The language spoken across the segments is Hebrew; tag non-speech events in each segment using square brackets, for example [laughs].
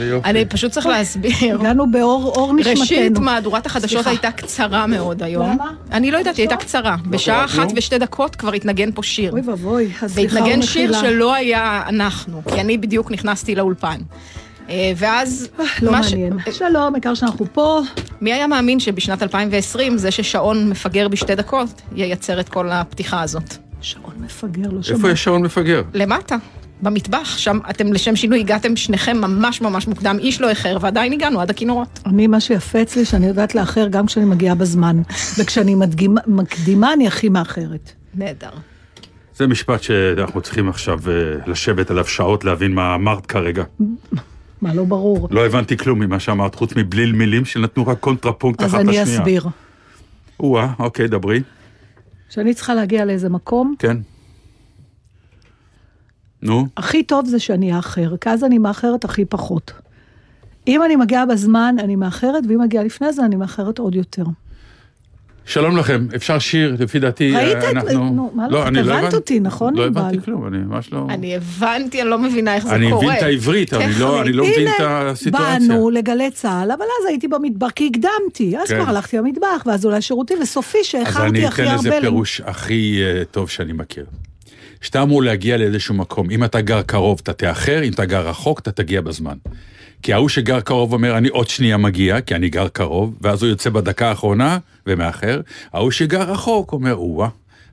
איזה יופי. אני פשוט צריך להסביר. הגענו באור אור נשמתנו. ראשית, מהדורת החדשות סליחה. הייתה קצרה מאוד היום. למה? אני לא יודעת, היא הייתה קצרה. בשעה קרה אחת? ושתי דקות כבר התנגן פה שיר. אוי ואבוי, אז סליחה והתנגן שיר ומחילה. שלא היה אנחנו, כי אני בדיוק נכנסתי לאולפן. אה, ואז... לא מה ש- מעניין. שלום, העיקר שאנחנו פה. מי היה מאמין שבשנת 2020 זה ששעון מפגר בשתי דקות ייצר את כל הפתיחה הזאת? שעון מפגר, לא איפה שומע. יש שעון מפגר? למטה, במטבח, שם אתם לשם שינוי הגעתם שניכם ממש ממש מוקדם, איש לא איחר, ועדיין הגענו עד הכינורות. אני, מה שיפה אצלי, שאני יודעת לאחר גם כשאני מגיעה בזמן. [laughs] וכשאני מדגימה- מקדימה, אני הכי מאחרת. נהדר. זה משפט שאנחנו צריכים עכשיו אה, לשבת עליו שעות להבין מה אמרת כרגע. מה, לא ברור. לא הבנתי כלום ממה שאמרת, חוץ מבליל מילים שנתנו רק קונטרפונקט אז אחת אני לשנייה. אסביר. או-אה, אוקיי, דברי. כשאני צריכה להגיע לאיזה מקום, כן. נו, הכי טוב זה שאני אאחר, כי אז אני מאחרת הכי פחות. אם אני מגיעה בזמן, אני מאחרת, ואם מגיעה לפני זה, אני מאחרת עוד יותר. שלום לכם, אפשר שיר, לפי דעתי, ראית אה, את- אנחנו... נו, מה לא, אני את הבנת הבנתי- אותי, נכון, לא? הבנתי כלום, אני ממש לא... אני הבנתי, אני לא מבינה איך זה אני קורה. מבין את העברית, אני כן, לא- אני לא מבין את הסיטואציה. באנו לגלי צה"ל, אבל אז הייתי במטבח, כי הקדמתי. אז כן. כבר הלכתי למטבח, ואז אולי שירותים, וסופי אז שאיחרתי אני הכי אתן הרבה. לזה למ- פירוש הכי אה, טוב שאני מכיר. כשאתה אמור להגיע לאיזשהו מקום, אם אתה גר קרוב, אתה תאחר, אם אתה גר רחוק, אתה תגיע בזמן. כי ההוא שגר קרוב אומר, אני עוד שנייה מגיע, כי אני גר קרוב, ואז הוא יוצא בדקה האחרונה ומאחר. ההוא שגר רחוק אומר, או-אה,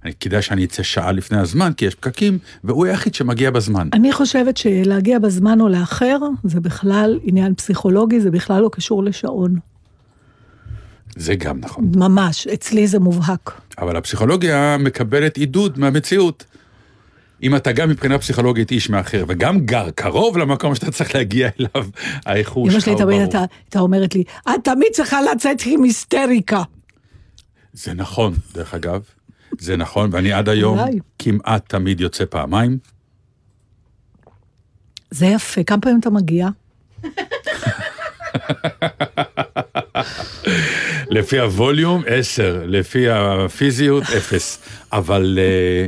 אני- כדאי שאני אצא שעה לפני הזמן, כי יש פקקים, והוא היחיד שמגיע בזמן. אני חושבת שלהגיע בזמן או לאחר, זה בכלל עניין פסיכולוגי, זה בכלל לא קשור לשעון. זה גם נכון. ממש, אצלי זה מובהק. אבל הפסיכולוגיה מקבלת עידוד מהמציאות. אם אתה גם מבחינה פסיכולוגית איש מאחר, וגם גר קרוב למקום שאתה צריך להגיע אליו, האיחור אמא שלך שלי הוא תמיד ברור. הייתה הייתה אומרת לי, את תמיד צריכה לצאת עם היסטריקה. זה נכון, דרך אגב. זה נכון, ואני עד היום. כמעט תמיד יוצא פעמיים. זה יפה, כמה פעמים אתה מגיע? לפי הווליום, עשר, לפי הפיזיות, אפס. אבל, אה,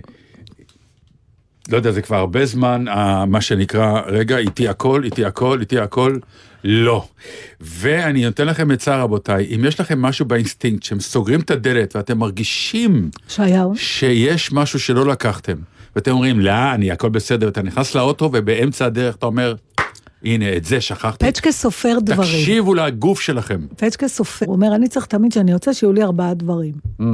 לא יודע, זה כבר הרבה זמן, מה שנקרא, רגע, איתי הכל, איתי הכל, איתי הכל, לא. ואני נותן לכם עצה, רבותיי, אם יש לכם משהו באינסטינקט, שהם סוגרים את הדלת ואתם מרגישים ישעיהו? שיש משהו שלא לקחתם, ואתם אומרים, לא, אני, הכל בסדר, ואתה נכנס לאוטו ובאמצע הדרך אתה אומר, הנה, את זה שכחתי. פצ'קה סופר דברים. תקשיבו לגוף שלכם. פצ'קה סופר, הוא אומר, אני צריך תמיד שאני יוצא, שיהיו לי ארבעה דברים. אה,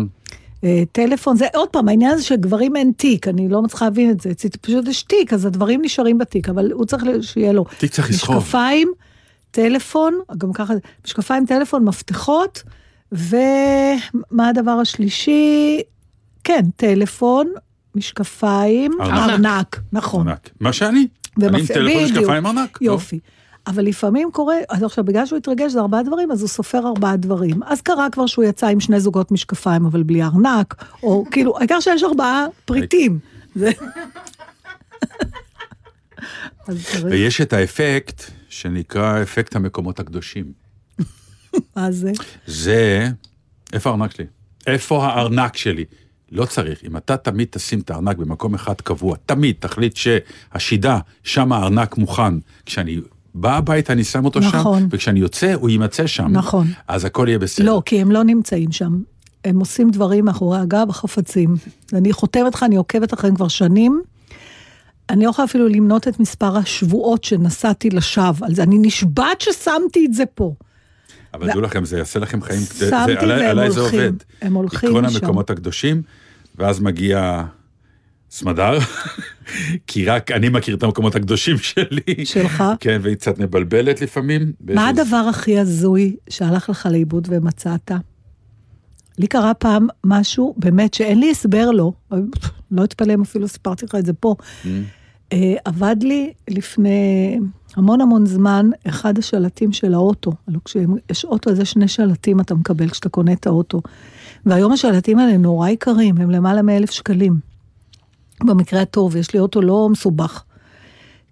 טלפון, זה עוד פעם, העניין הזה שגברים אין תיק, אני לא מצליחה להבין את זה, פשוט יש תיק, אז הדברים נשארים בתיק, אבל הוא צריך שיהיה לו. תיק צריך לסחוב. משקפיים, טלפון, גם ככה, משקפיים, טלפון, מפתחות, ומה הדבר השלישי? כן, טלפון, משקפיים, ארנק. ארנק, נכון. ענק. מה שאני. אני עם טלפון. משקפיים ענק. לא? אבל לפעמים קורה, אז עכשיו בגלל שהוא התרגש זה ארבעה דברים, אז הוא סופר ארבעה דברים. אז קרה כבר שהוא יצא עם שני זוגות משקפיים, אבל בלי ארנק, או כאילו, העיקר שיש ארבעה פריטים. [laughs] ויש את האפקט שנקרא אפקט המקומות הקדושים. [laughs] מה זה? זה איפה הארנק שלי? איפה הארנק שלי? לא צריך. אם אתה תמיד תשים את הארנק במקום אחד קבוע, תמיד תחליט שהשידה, שם הארנק מוכן. כשאני בא הביתה אני שם אותו נכון. שם, וכשאני יוצא הוא יימצא שם. נכון. אז הכל יהיה בסדר. לא, כי הם לא נמצאים שם. הם עושים דברים מאחורי הגב, חפצים. אני חותמת לך, אני עוקבת אחריהם כבר שנים. אני לא יכולה אפילו למנות את מספר השבועות שנסעתי לשווא. על זה. אני נשבעת ששמתי את זה פה. אבל דעו לכם, זה יעשה לכם חיים, זה- שמתי זה- עליי- והם עליי זה הולכים. עובד. הם הולכים עקרון לשם. המקומות הקדושים, ואז מגיע סמדר, [laughs] כי רק אני מכיר את המקומות הקדושים שלי. שלך? [laughs] כן, והיא קצת מבלבלת לפעמים. מה הדבר הכי הזוי שהלך לך לאיבוד ומצאת? לי קרה פעם משהו, באמת, שאין לי הסבר לו, לא אתפלא אם אפילו סיפרתי לך את זה פה. אה, עבד לי לפני המון המון זמן אחד השלטים של האוטו. הלוא כשיש אוטו, אז יש שני שלטים אתה מקבל כשאתה קונה את האוטו. והיום השלטים האלה נורא יקרים, הם למעלה מאלף שקלים. במקרה הטוב, יש לי אוטו לא מסובך.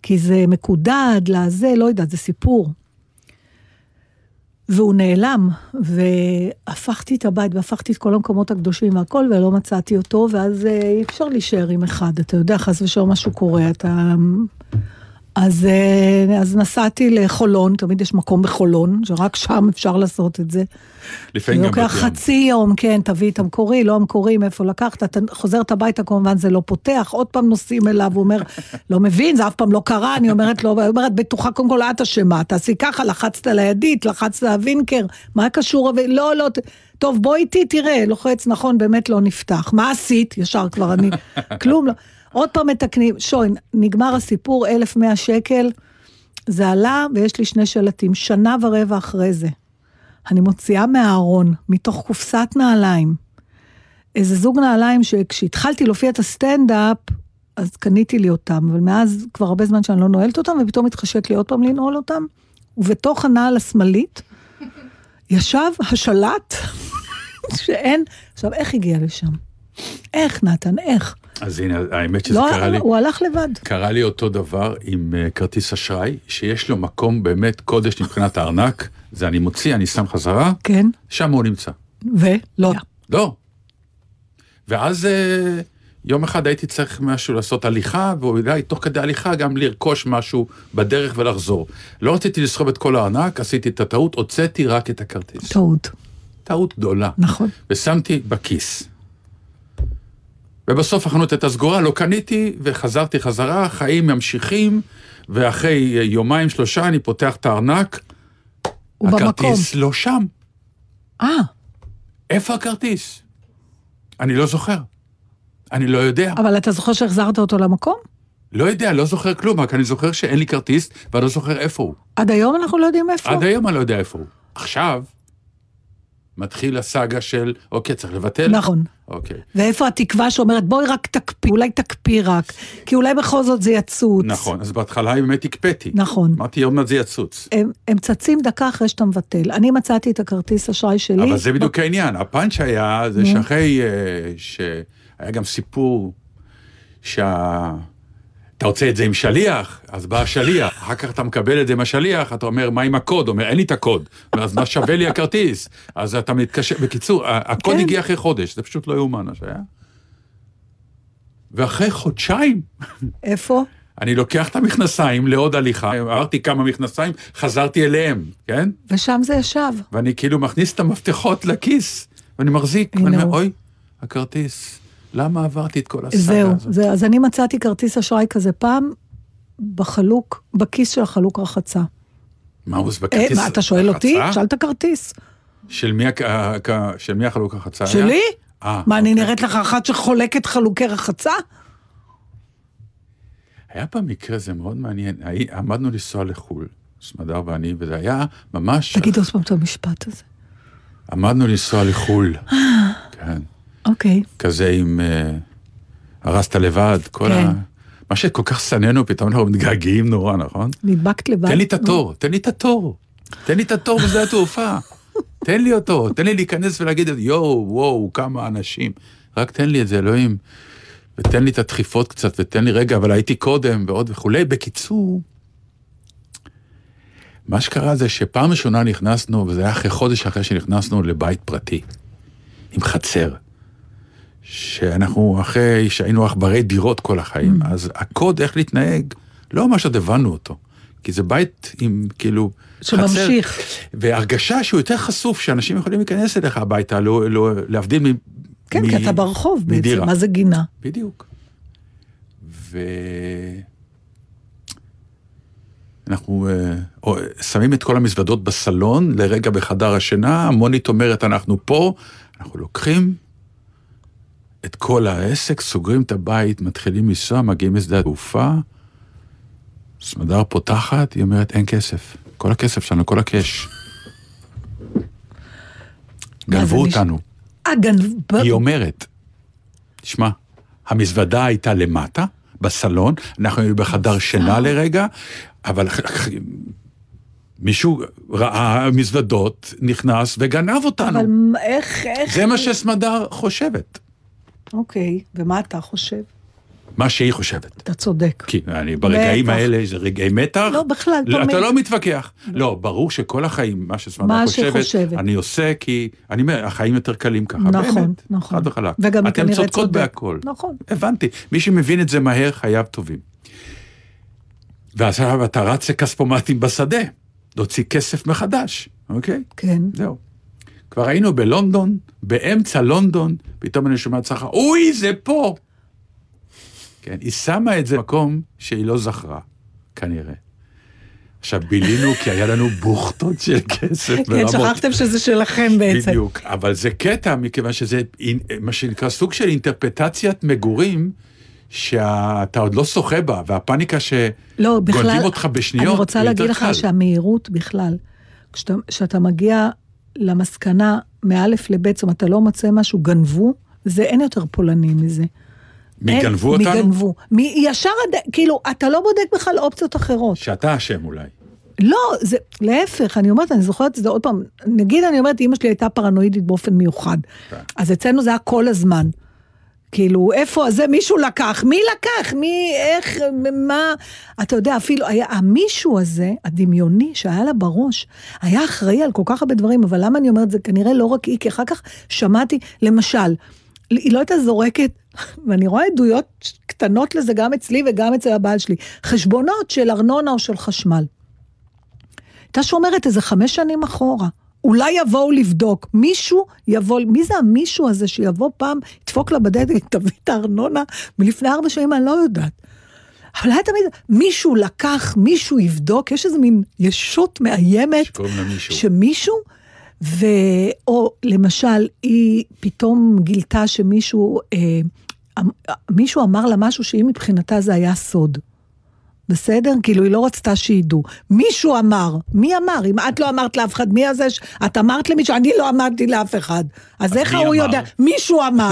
כי זה מקודד לזה, לא יודעת, זה סיפור. והוא נעלם, והפכתי את הבית, והפכתי את כל המקומות הקדושים והכל, ולא מצאתי אותו, ואז אה, אי אפשר להישאר עם אחד, אתה יודע, חס ושלום משהו קורה, אתה... אז, אה, אז נסעתי לחולון, תמיד יש מקום בחולון, שרק שם אפשר לעשות את זה. לפעמים גם בת לוקח. חצי יום, כן, תביא את המקורי, לא המקורי, מאיפה לקחת, אתה חוזרת הביתה, כמובן זה לא פותח, עוד פעם נוסעים אליו, הוא אומר, [laughs] לא מבין, זה אף פעם לא קרה, אני אומרת לו, היא אומרת, בטוחה, קודם כל את אשמה, תעשי ככה, לחצת על הידית, לחצת על הווינקר, מה קשור, לא, לא, טוב, בוא איתי, תראה, לוחץ, נכון, באמת לא נפתח, מה עשית? ישר כבר אני, [laughs] כלום לא. עוד פעם מתקנים, שוין, נגמר הסיפור, 1,100 שקל, זה עלה, ויש לי שני שלטים, שנה ורבע אחרי זה. אני מוציאה מהארון, מתוך קופסת נעליים, איזה זוג נעליים שכשהתחלתי להופיע את הסטנדאפ, אז קניתי לי אותם, אבל מאז כבר הרבה זמן שאני לא נועלת אותם, ופתאום התחשק לי עוד פעם לנעול אותם, ובתוך הנעל השמאלית ישב השלט [laughs] שאין... עכשיו, איך הגיע לשם? איך, נתן, איך? אז הנה, האמת שזה לא, קרה לי. הוא הלך לבד. קרה לי אותו דבר עם אה, כרטיס אשראי, שיש לו מקום באמת קודש מבחינת הארנק, זה אני מוציא, אני שם חזרה, כן, שם הוא נמצא. ולא. לא. ואז אה, יום אחד הייתי צריך משהו לעשות הליכה, ואולי תוך כדי הליכה גם לרכוש משהו בדרך ולחזור. לא רציתי לסחוב את כל הארנק, עשיתי את הטעות, הוצאתי רק את הכרטיס. טעות, טעות גדולה. נכון. ושמתי בכיס. ובסוף החנות הייתה סגורה, לא קניתי, וחזרתי חזרה, חיים ממשיכים, ואחרי יומיים שלושה אני פותח את הארנק, הוא. הכרטיס לא שם. אה, איפה הכרטיס? אני לא זוכר. אני לא יודע. אבל אתה זוכר שהחזרת אותו למקום? לא יודע, לא זוכר כלום, רק אני זוכר שאין לי כרטיס, ואני לא זוכר איפה הוא. עד היום אנחנו לא יודעים איפה. עד היום אני לא יודע איפה הוא. עכשיו, מתחיל הסאגה של, אוקיי, צריך לבטל? נכון. אוקיי. ואיפה התקווה שאומרת, בואי רק תקפיא, אולי תקפיא רק, כי אולי בכל זאת זה יצוץ. נכון, אז בהתחלה באמת הקפאתי. נכון. אמרתי, עוד מעט זה יצוץ. הם, הם צצים דקה אחרי שאתה מבטל. אני מצאתי את הכרטיס אשראי שלי. אבל זה בדיוק העניין, הפאנץ' היה, זה שאחרי אה, שהיה גם סיפור שה... אתה רוצה את זה עם שליח, אז בא השליח, אחר כך אתה מקבל את זה עם השליח, אתה אומר, מה עם הקוד? אומר, אין לי את הקוד. אז מה שווה לי הכרטיס? אז אתה מתקשר, בקיצור, הקוד כן. הגיע אחרי חודש, זה פשוט לא יאומן מה שהיה. ואחרי חודשיים, איפה? אני לוקח את המכנסיים לעוד הליכה, עברתי כמה מכנסיים, חזרתי אליהם, כן? ושם זה ישב. ואני כאילו מכניס את המפתחות לכיס, ואני מחזיק, ואני אומר. אוי, הכרטיס, למה עברתי את כל הסאגה זהו, הזאת? זה, אז אני מצאתי כרטיס אשראי כזה פעם, בחלוק, בכיס של החלוק רחצה. מה הוא אה, בכרטיס? מה, אתה שואל אותי? רחצה? שאל את הכרטיס. של מי הק- של מי החלוק? היה? שלי? אה, מה, אני אוקיי. נראית לך אחת שחולקת חלוקי רחצה? היה פעם מקרה, זה מאוד מעניין, עמדנו לנסוע לחו"ל, סמדר ואני, וזה היה ממש... תגיד עוד פעם את המשפט הזה. עמדנו לנסוע לחו"ל. כן. אוקיי. כזה עם... אה, הרסת לבד, כל כן. ה... מה שכל כך שנאנו, פתאום אנחנו מתגעגעים נורא, נכון? נדבקת לבד. תן לי את התור, תן לי את התור. תן לי את התור בשדה התעופה. [laughs] תן לי אותו, תן לי להיכנס ולהגיד, יואו, וואו, כמה אנשים. רק תן לי את זה, אלוהים. ותן לי את הדחיפות קצת, ותן לי רגע, אבל הייתי קודם, ועוד וכולי. בקיצור, מה שקרה זה שפעם ראשונה נכנסנו, וזה היה אחרי חודש אחרי שנכנסנו לבית פרטי. עם חצר. שאנחנו אחרי שהיינו עכברי דירות כל החיים, Mm. אז הקוד איך להתנהג, לא ממש עוד הבנו אותו. כי זה בית עם כאילו... שממשיך. חצר, והרגשה שהוא יותר חשוף, שאנשים יכולים להיכנס אליך הביתה, לא, לא, להבדיל מ... כן, מ- כי אתה ברחוב בעצם, מדירה. מה זה גינה? בדיוק. ו... אנחנו או- שמים את כל המזוודות בסלון, לרגע בחדר השינה, המונית אומרת, אנחנו פה, אנחנו לוקחים את כל העסק, סוגרים את הבית, מתחילים לנסוע, מגיעים לשדה התעופה, סמדר פותחת, היא אומרת, אין כסף. כל הכסף שלנו, כל הקאש. מה, גנבו אותנו. אה, גנב... היא אומרת, תשמע, המזוודה הייתה למטה, בסלון, אנחנו היינו בחדר שינה לרגע, אבל מישהו ראה מזוודות, נכנס וגנב אותנו. אבל איך, איך... זה מה שסמדר חושבת, אוקיי, ומה אתה חושב? מה שהיא חושבת. אתה צודק. כי אני ברגעים בטח. האלה זה רגעי מתח. לא, בכלל, לא, תמיד. אתה לא מתווכח. לא, ברור שכל החיים, מה שסמדר מה חושבת, שחושבת. אני עושה כי, אני אומר, החיים יותר קלים ככה, נכון, באמת. נכון. חד וחלק. וגם אתם כנראה צודקות צודק. בהכל. נכון. הבנתי. מי שמבין את זה מהר, חייו טובים. ועכשיו אתה רץ לכספומטים בשדה, להוציא כסף מחדש, אוקיי? כן. זהו. כבר היינו בלונדון, באמצע לונדון, פתאום אני שומע צחה, אוי, זה פה! כן, היא שמה את זה במקום שהיא לא זכרה, כנראה. עכשיו, בילינו כי היה לנו בוכטות של כסף כן, ברמות. שכחתם שזה שלכם בעצם. בדיוק, אבל זה קטע, מכיוון שזה מה שנקרא סוג של אינטרפטציית מגורים, שאתה עוד לא שוחה בה, והפאניקה לא, שגונבים אותך בשניות, אני רוצה להגיד לך קל. שהמהירות בכלל, כשאתה, כשאתה מגיע למסקנה מאלף לבית, זאת אומרת, אתה לא מוצא משהו, גנבו, זה אין יותר פולני מזה. מי אין- גנבו מי אותנו? גנבו. מי, ישר. כאילו, אתה לא בודק בכלל אופציות אחרות. שאתה אשם אולי. לא, זה, להפך, אני אומרת, אני זוכרת את זה עוד פעם, נגיד אני אומרת, אמא שלי הייתה פרנואידית באופן מיוחד, כן. אז אצלנו זה היה כל הזמן. כאילו, איפה זה מישהו לקח? מי לקח? מי, איך, מה? אתה יודע, אפילו היה, המישהו הזה, הדמיוני שהיה לה בראש, היה אחראי על כל כך הרבה דברים, אבל למה אני אומרת זה? כנראה לא רק היא, כי אחר כך שמעתי, למשל, היא לא הייתה זורקת, [laughs] ואני רואה עדויות קטנות לזה גם אצלי וגם אצל הבעל שלי, חשבונות של ארנונה או של חשמל. הייתה שומרת איזה חמש שנים אחורה. אולי יבואו לבדוק, מישהו יבוא, מי זה המישהו הזה שיבוא פעם, ידפוק לה בדלת, תביא את הארנונה מלפני ארבע שנים, אני לא יודעת. אבל היה תמיד, מישהו לקח, מישהו יבדוק, יש איזה מין ישות מאיימת, שקוראים לה מישהו. שמישהו, ו... או למשל, היא פתאום גילתה שמישהו, אה, אמ- מישהו אמר לה משהו שהיא מבחינתה זה היה סוד. בסדר? כאילו, היא לא רצתה שידעו. מישהו אמר, מי אמר? אם את לא אמרת לאף אחד, מי הזה? ש... את אמרת למישהו, אני לא אמרתי לאף אחד. אז איך ההוא אמר? יודע? מישהו אמר.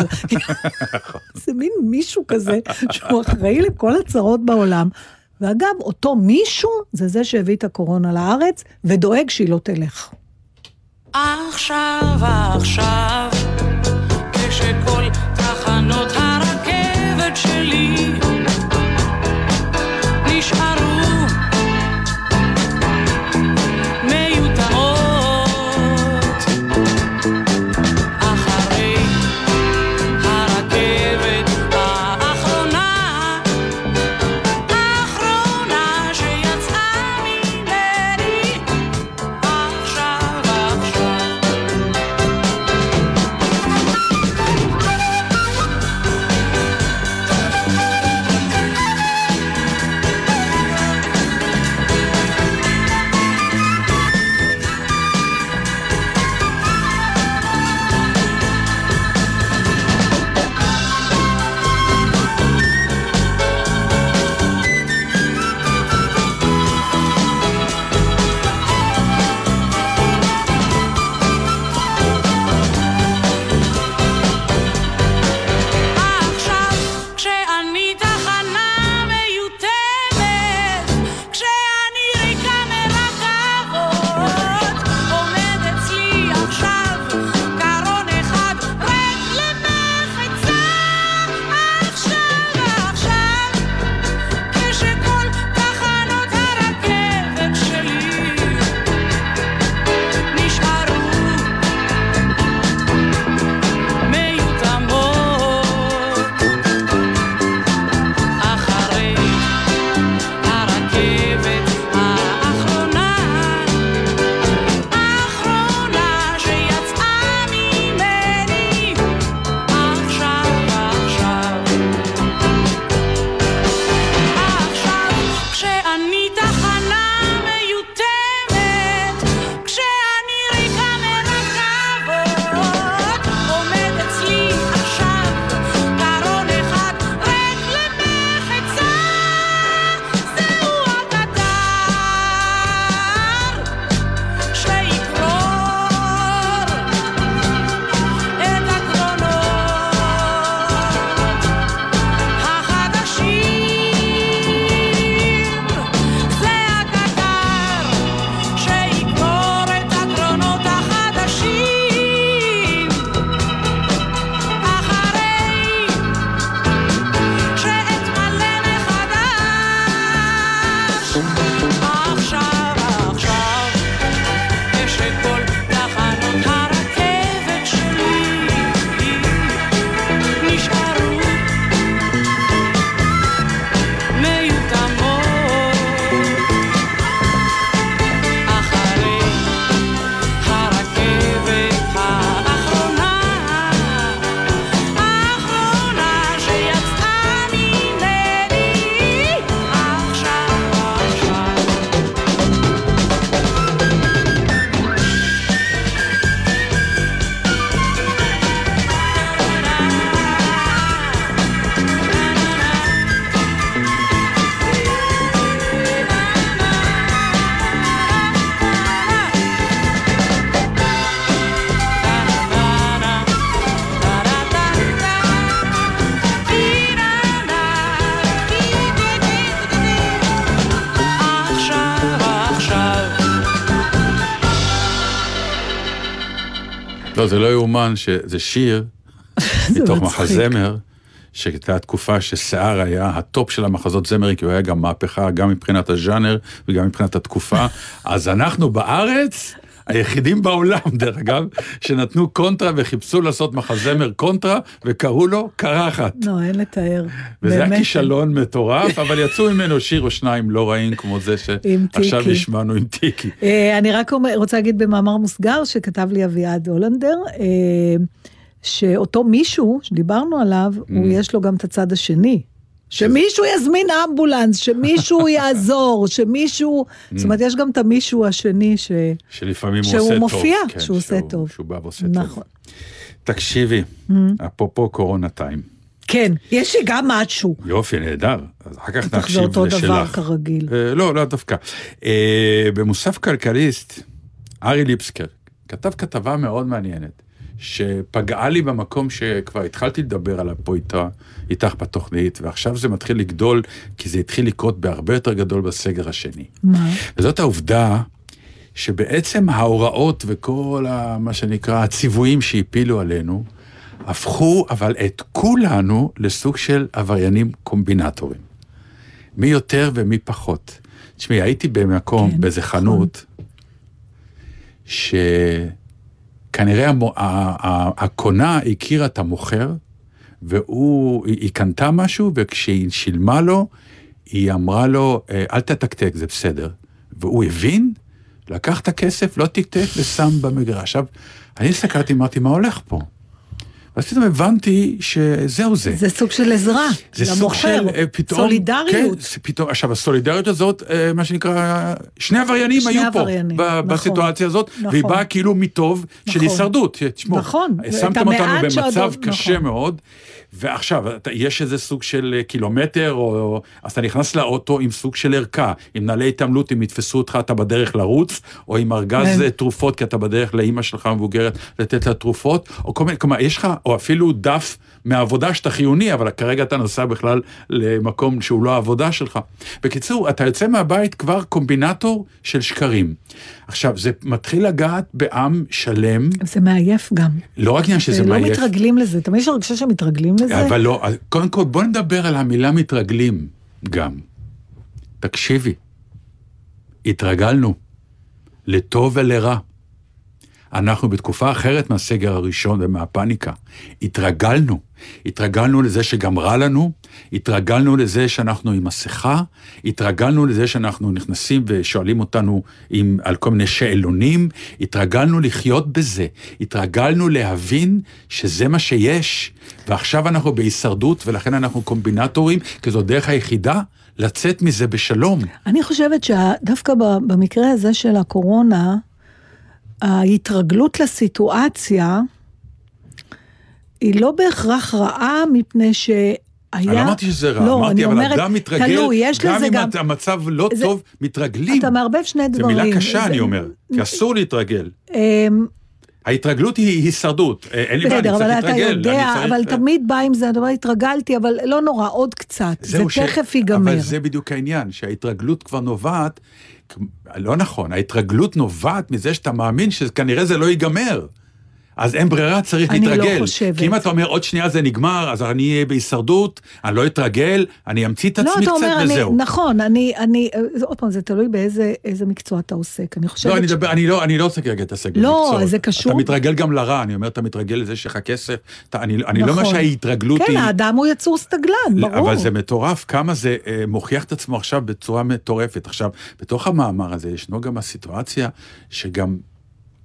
[laughs] זה מין מישהו כזה, שהוא אחראי לכל הצרות בעולם. ואגב, אותו מישהו, זה זה שהביא את הקורונה לארץ, ודואג שהיא לא תלך. עכשיו, עכשיו, כשכל תחנות הרכבת שלי זה לא יאומן שזה שיר [laughs] מתוך. מחזמר, שהייתה תקופה ששיער היה הטופ של המחזות זמר, כי הוא היה גם מהפכה, גם מבחינת הז'אנר וגם מבחינת התקופה. אז אנחנו בארץ, היחידים בעולם, [laughs] דרך אגב, שנתנו קונטרה וחיפשו לעשות מחזמר קונטרה, וקראו לו קרחת. לא, אין לתאר. וזה היה. כישלון מטורף, אבל יצאו ממנו שיר או שניים לא רעים כמו זה שעכשיו. השמענו עם טיקי. אה, אני רק רוצה להגיד במאמר מוסגר שכתב לי אביעד הולנדר, אה, שאותו מישהו שדיברנו עליו, Mm. הוא יש לו גם את הצד השני. שמישהו יזמין אמבולנס, שמישהו [laughs] יעזור, שמישהו... Mm. זאת אומרת, יש גם את המישהו השני ש... שלפעמים הוא שהוא עושה טוב. מופיע, כן, שהוא עושה טוב. שהוא בא ועושה טוב. נכון. תקשיבי, אפרופו קורונה טיים. כן, יש לי גם משהו. יופי, נהדר. אז אחר כך בטח זה נקשיב אותו לשלך. דבר כרגיל. אה, לא, לא דווקא. אה, במוסף כלכליסט, ארי ליבסקר כתב כתבה מאוד מעניינת, שפגעה לי במקום שכבר התחלתי לדבר עליו פה איתה, איתך בתוכנית, ועכשיו זה מתחיל לגדול, כי זה התחיל לקרות בהרבה יותר גדול בסגר השני. מה? וזאת העובדה שבעצם ההוראות וכל ה, מה שנקרא הציוויים שהפילו עלינו, הפכו אבל את כולנו לסוג של עבריינים קומבינטורים. מי יותר ומי פחות. תשמעי, הייתי במקום, כן, באיזה נכון. חנות, שכנראה המו- הקונה הכירה את המוכר, והוא, היא קנתה משהו, וכשהיא שילמה לו, היא אמרה לו, "אה, אל תתקתק, זה בסדר. והוא הבין, לקח את הכסף, לא תקתק ושם במגרש. עכשיו, אני הסתכלתי, אמרתי, מה הולך פה? ואז פתאום הבנתי שזהו זה. זה סוג של עזרה זה סוג למוכר, של אה, פתאום... סולידריות. כן, פתאום, עכשיו הסולידריות הזאת, אה, מה שנקרא, שני עבריינים שני היו פה, עבריינים, ב- נכון, בסיטואציה הזאת, נכון. והיא באה כאילו מטוב של נכון. הישרדות. תשמעו, נכון, שמתם אותנו במצב קשה נכון. מאוד, ועכשיו, יש איזה סוג של אה, קילומטר, או, אז אתה נכנס לאוטו עם סוג של ערכה, עם נעלי התעמלות, אם יתפסו אותך, אתה בדרך לרוץ, או עם ארגז כן. אה, תרופות, כי אתה בדרך לאימא שלך המבוגרת לתת לה תרופות, או כל מיני, כלומר, יש לך, או אפילו דף מהעבודה שאתה חיוני, אבל כרגע אתה נוסע בכלל למקום שהוא לא העבודה שלך. בקיצור, אתה יוצא מהבית כבר קומבינטור של שקרים. עכשיו, זה מתחיל לגעת בעם שלם, זה מעייף גם. לא רק עניין שזה לא מעייף. מתרגלים לזה, תמיד יש הרגשה שמתרגלים לזה. אבל לא, קודם כל בוא נדבר על המילה מתרגלים גם. תקשיבי, התרגלנו, לטוב ולרע. אנחנו בתקופה אחרת מהסגר הראשון ומהפאניקה. התרגלנו. התרגלנו לזה שגם רע לנו, התרגלנו לזה שאנחנו עם מסכה, התרגלנו לזה שאנחנו נכנסים ושואלים אותנו עם, על כל מיני שאלונים, התרגלנו לחיות בזה, התרגלנו להבין שזה מה שיש, ועכשיו אנחנו בהישרדות ולכן אנחנו קומבינטורים, כי זו הדרך היחידה לצאת מזה בשלום. אני חושבת שדווקא במקרה הזה של הקורונה, ההתרגלות לסיטואציה היא לא בהכרח רעה, מפני שהיה... אני לא אמרתי שזה רע, לא, אמרתי, אני אבל אומרת, אדם מתרגל, תלוי, יש גם לזה אם גם... המצב לא זה- טוב, מתרגלים. אתה מערבב שני זו דברים. מילה קשה, זה- אני אומר, כי אסור להתרגל. אמ, ההתרגלות היא הישרדות, אה, אין לי בעיה, אני בסדר, צריך אבל אתה להתרגל. יודע, אני צריך- אבל תמיד בא עם זה, הדבר התרגלתי, אבל לא נורא, עוד קצת. זה ש- תכף ייגמר. אבל זה בדיוק העניין, שההתרגלות כבר נובעת, לא נכון, ההתרגלות נובעת מזה שאתה מאמין שכנראה זה לא ייגמר. אז אין ברירה, צריך אני לא להתרגל. חושבת. כי אם אתה אומר עוד שנייה זה נגמר, אז אני אהיה בהישרדות, אני לא אתרגל, אני אמציא את לא, עצמי אתה קצת אומר, אני, וזהו. נכון, אני, אני, זה- עוד פעם, זה תלוי באיזה איזה מקצוע אתה עוסק. אני חושבת לא, אני ש- מדבר, אני לא, אני לא רוצה כרגע להתעסק לא, במקצועות. זה קשור- אתה מתרגל גם לרע, אני אומר, אתה מתרגל לזה שיש לך כסף, אתה, אני, אני לא אומר נכון. שההתרגלות כן, היא... האדם הוא יצור סטגלן, ברור. אבל זה מטורף, כמה זה אה, מוכיח את עצמו עכשיו בצורה מטורפת. עכשיו, בתוך המאמר הזה ישנו גם הסיטואציה שגם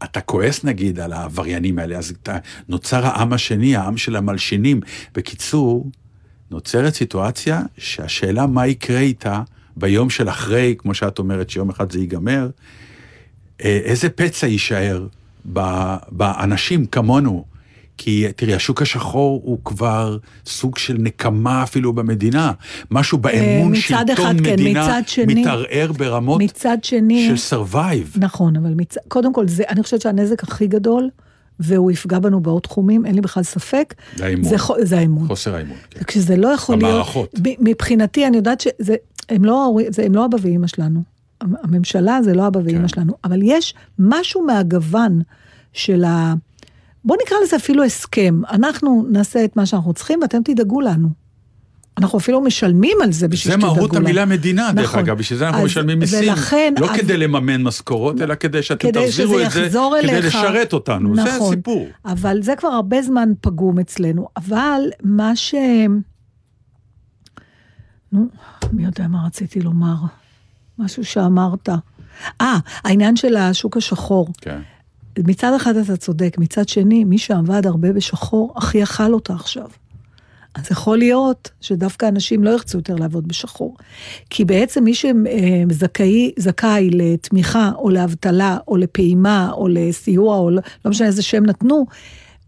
אתה כועס נגיד על העבריינים האלה, אז אתה, נוצר העם השני, העם של המלשינים. בקיצור, נוצרת סיטואציה שהשאלה מה יקרה איתה ביום של אחרי, כמו שאת אומרת, שיום אחד זה ייגמר, אה, איזה פצע יישאר באנשים כמונו. כי תראי, השוק השחור הוא כבר סוג של נקמה אפילו במדינה. משהו באמון מצד שלטון אחד כן, מדינה מצד שני- מתערער ברמות מצד שני... של survive. נכון, אבל מצ... קודם כל, זה, אני חושבת שהנזק הכי גדול, והוא יפגע בנו בעוד תחומים, אין לי בכלל ספק. זה האמון. זה, זה האמון. חוסר האמון. כן. כשזה לא יכול במערכות. להיות... ב- מבחינתי, אני יודעת שזה... הם לא, ההורים- זה, הם לא אבא ואימא שלנו. המ- הממשלה זה לא אבא ואימא כן. שלנו. אבל יש משהו מהגוון של ה... בוא נקרא לזה אפילו הסכם. אנחנו נעשה את מה שאנחנו צריכים ואתם תדאגו לנו. אנחנו אפילו משלמים על זה בשביל זה שתדאגו לנו. מהות המילה מדינה, דרך נכון. אגב, בשביל זה אנחנו אז- משלמים מיסים. ולכן- לא אז- כדי לממן משכורות, אלא כדי שאתם כדי תחזירו את זה, יחזור כדי אליך. לשרת אותנו. זה נכון. הסיפור. אבל זה כבר הרבה זמן פגום אצלנו. אבל מה ש... נו, מי יודע מה רציתי לומר? משהו שאמרת. אה, העניין של השוק השחור. כן. מצד אחד אתה צודק, מצד שני, מי שעבד הרבה בשחור, הכי אכל אותה עכשיו. אז יכול להיות שדווקא אנשים לא ירצו יותר לעבוד בשחור. כי בעצם מי שזכאי זכאי לתמיכה או לאבטלה או לפעימה או לסיוע או לא לא משנה איזה שם נתנו,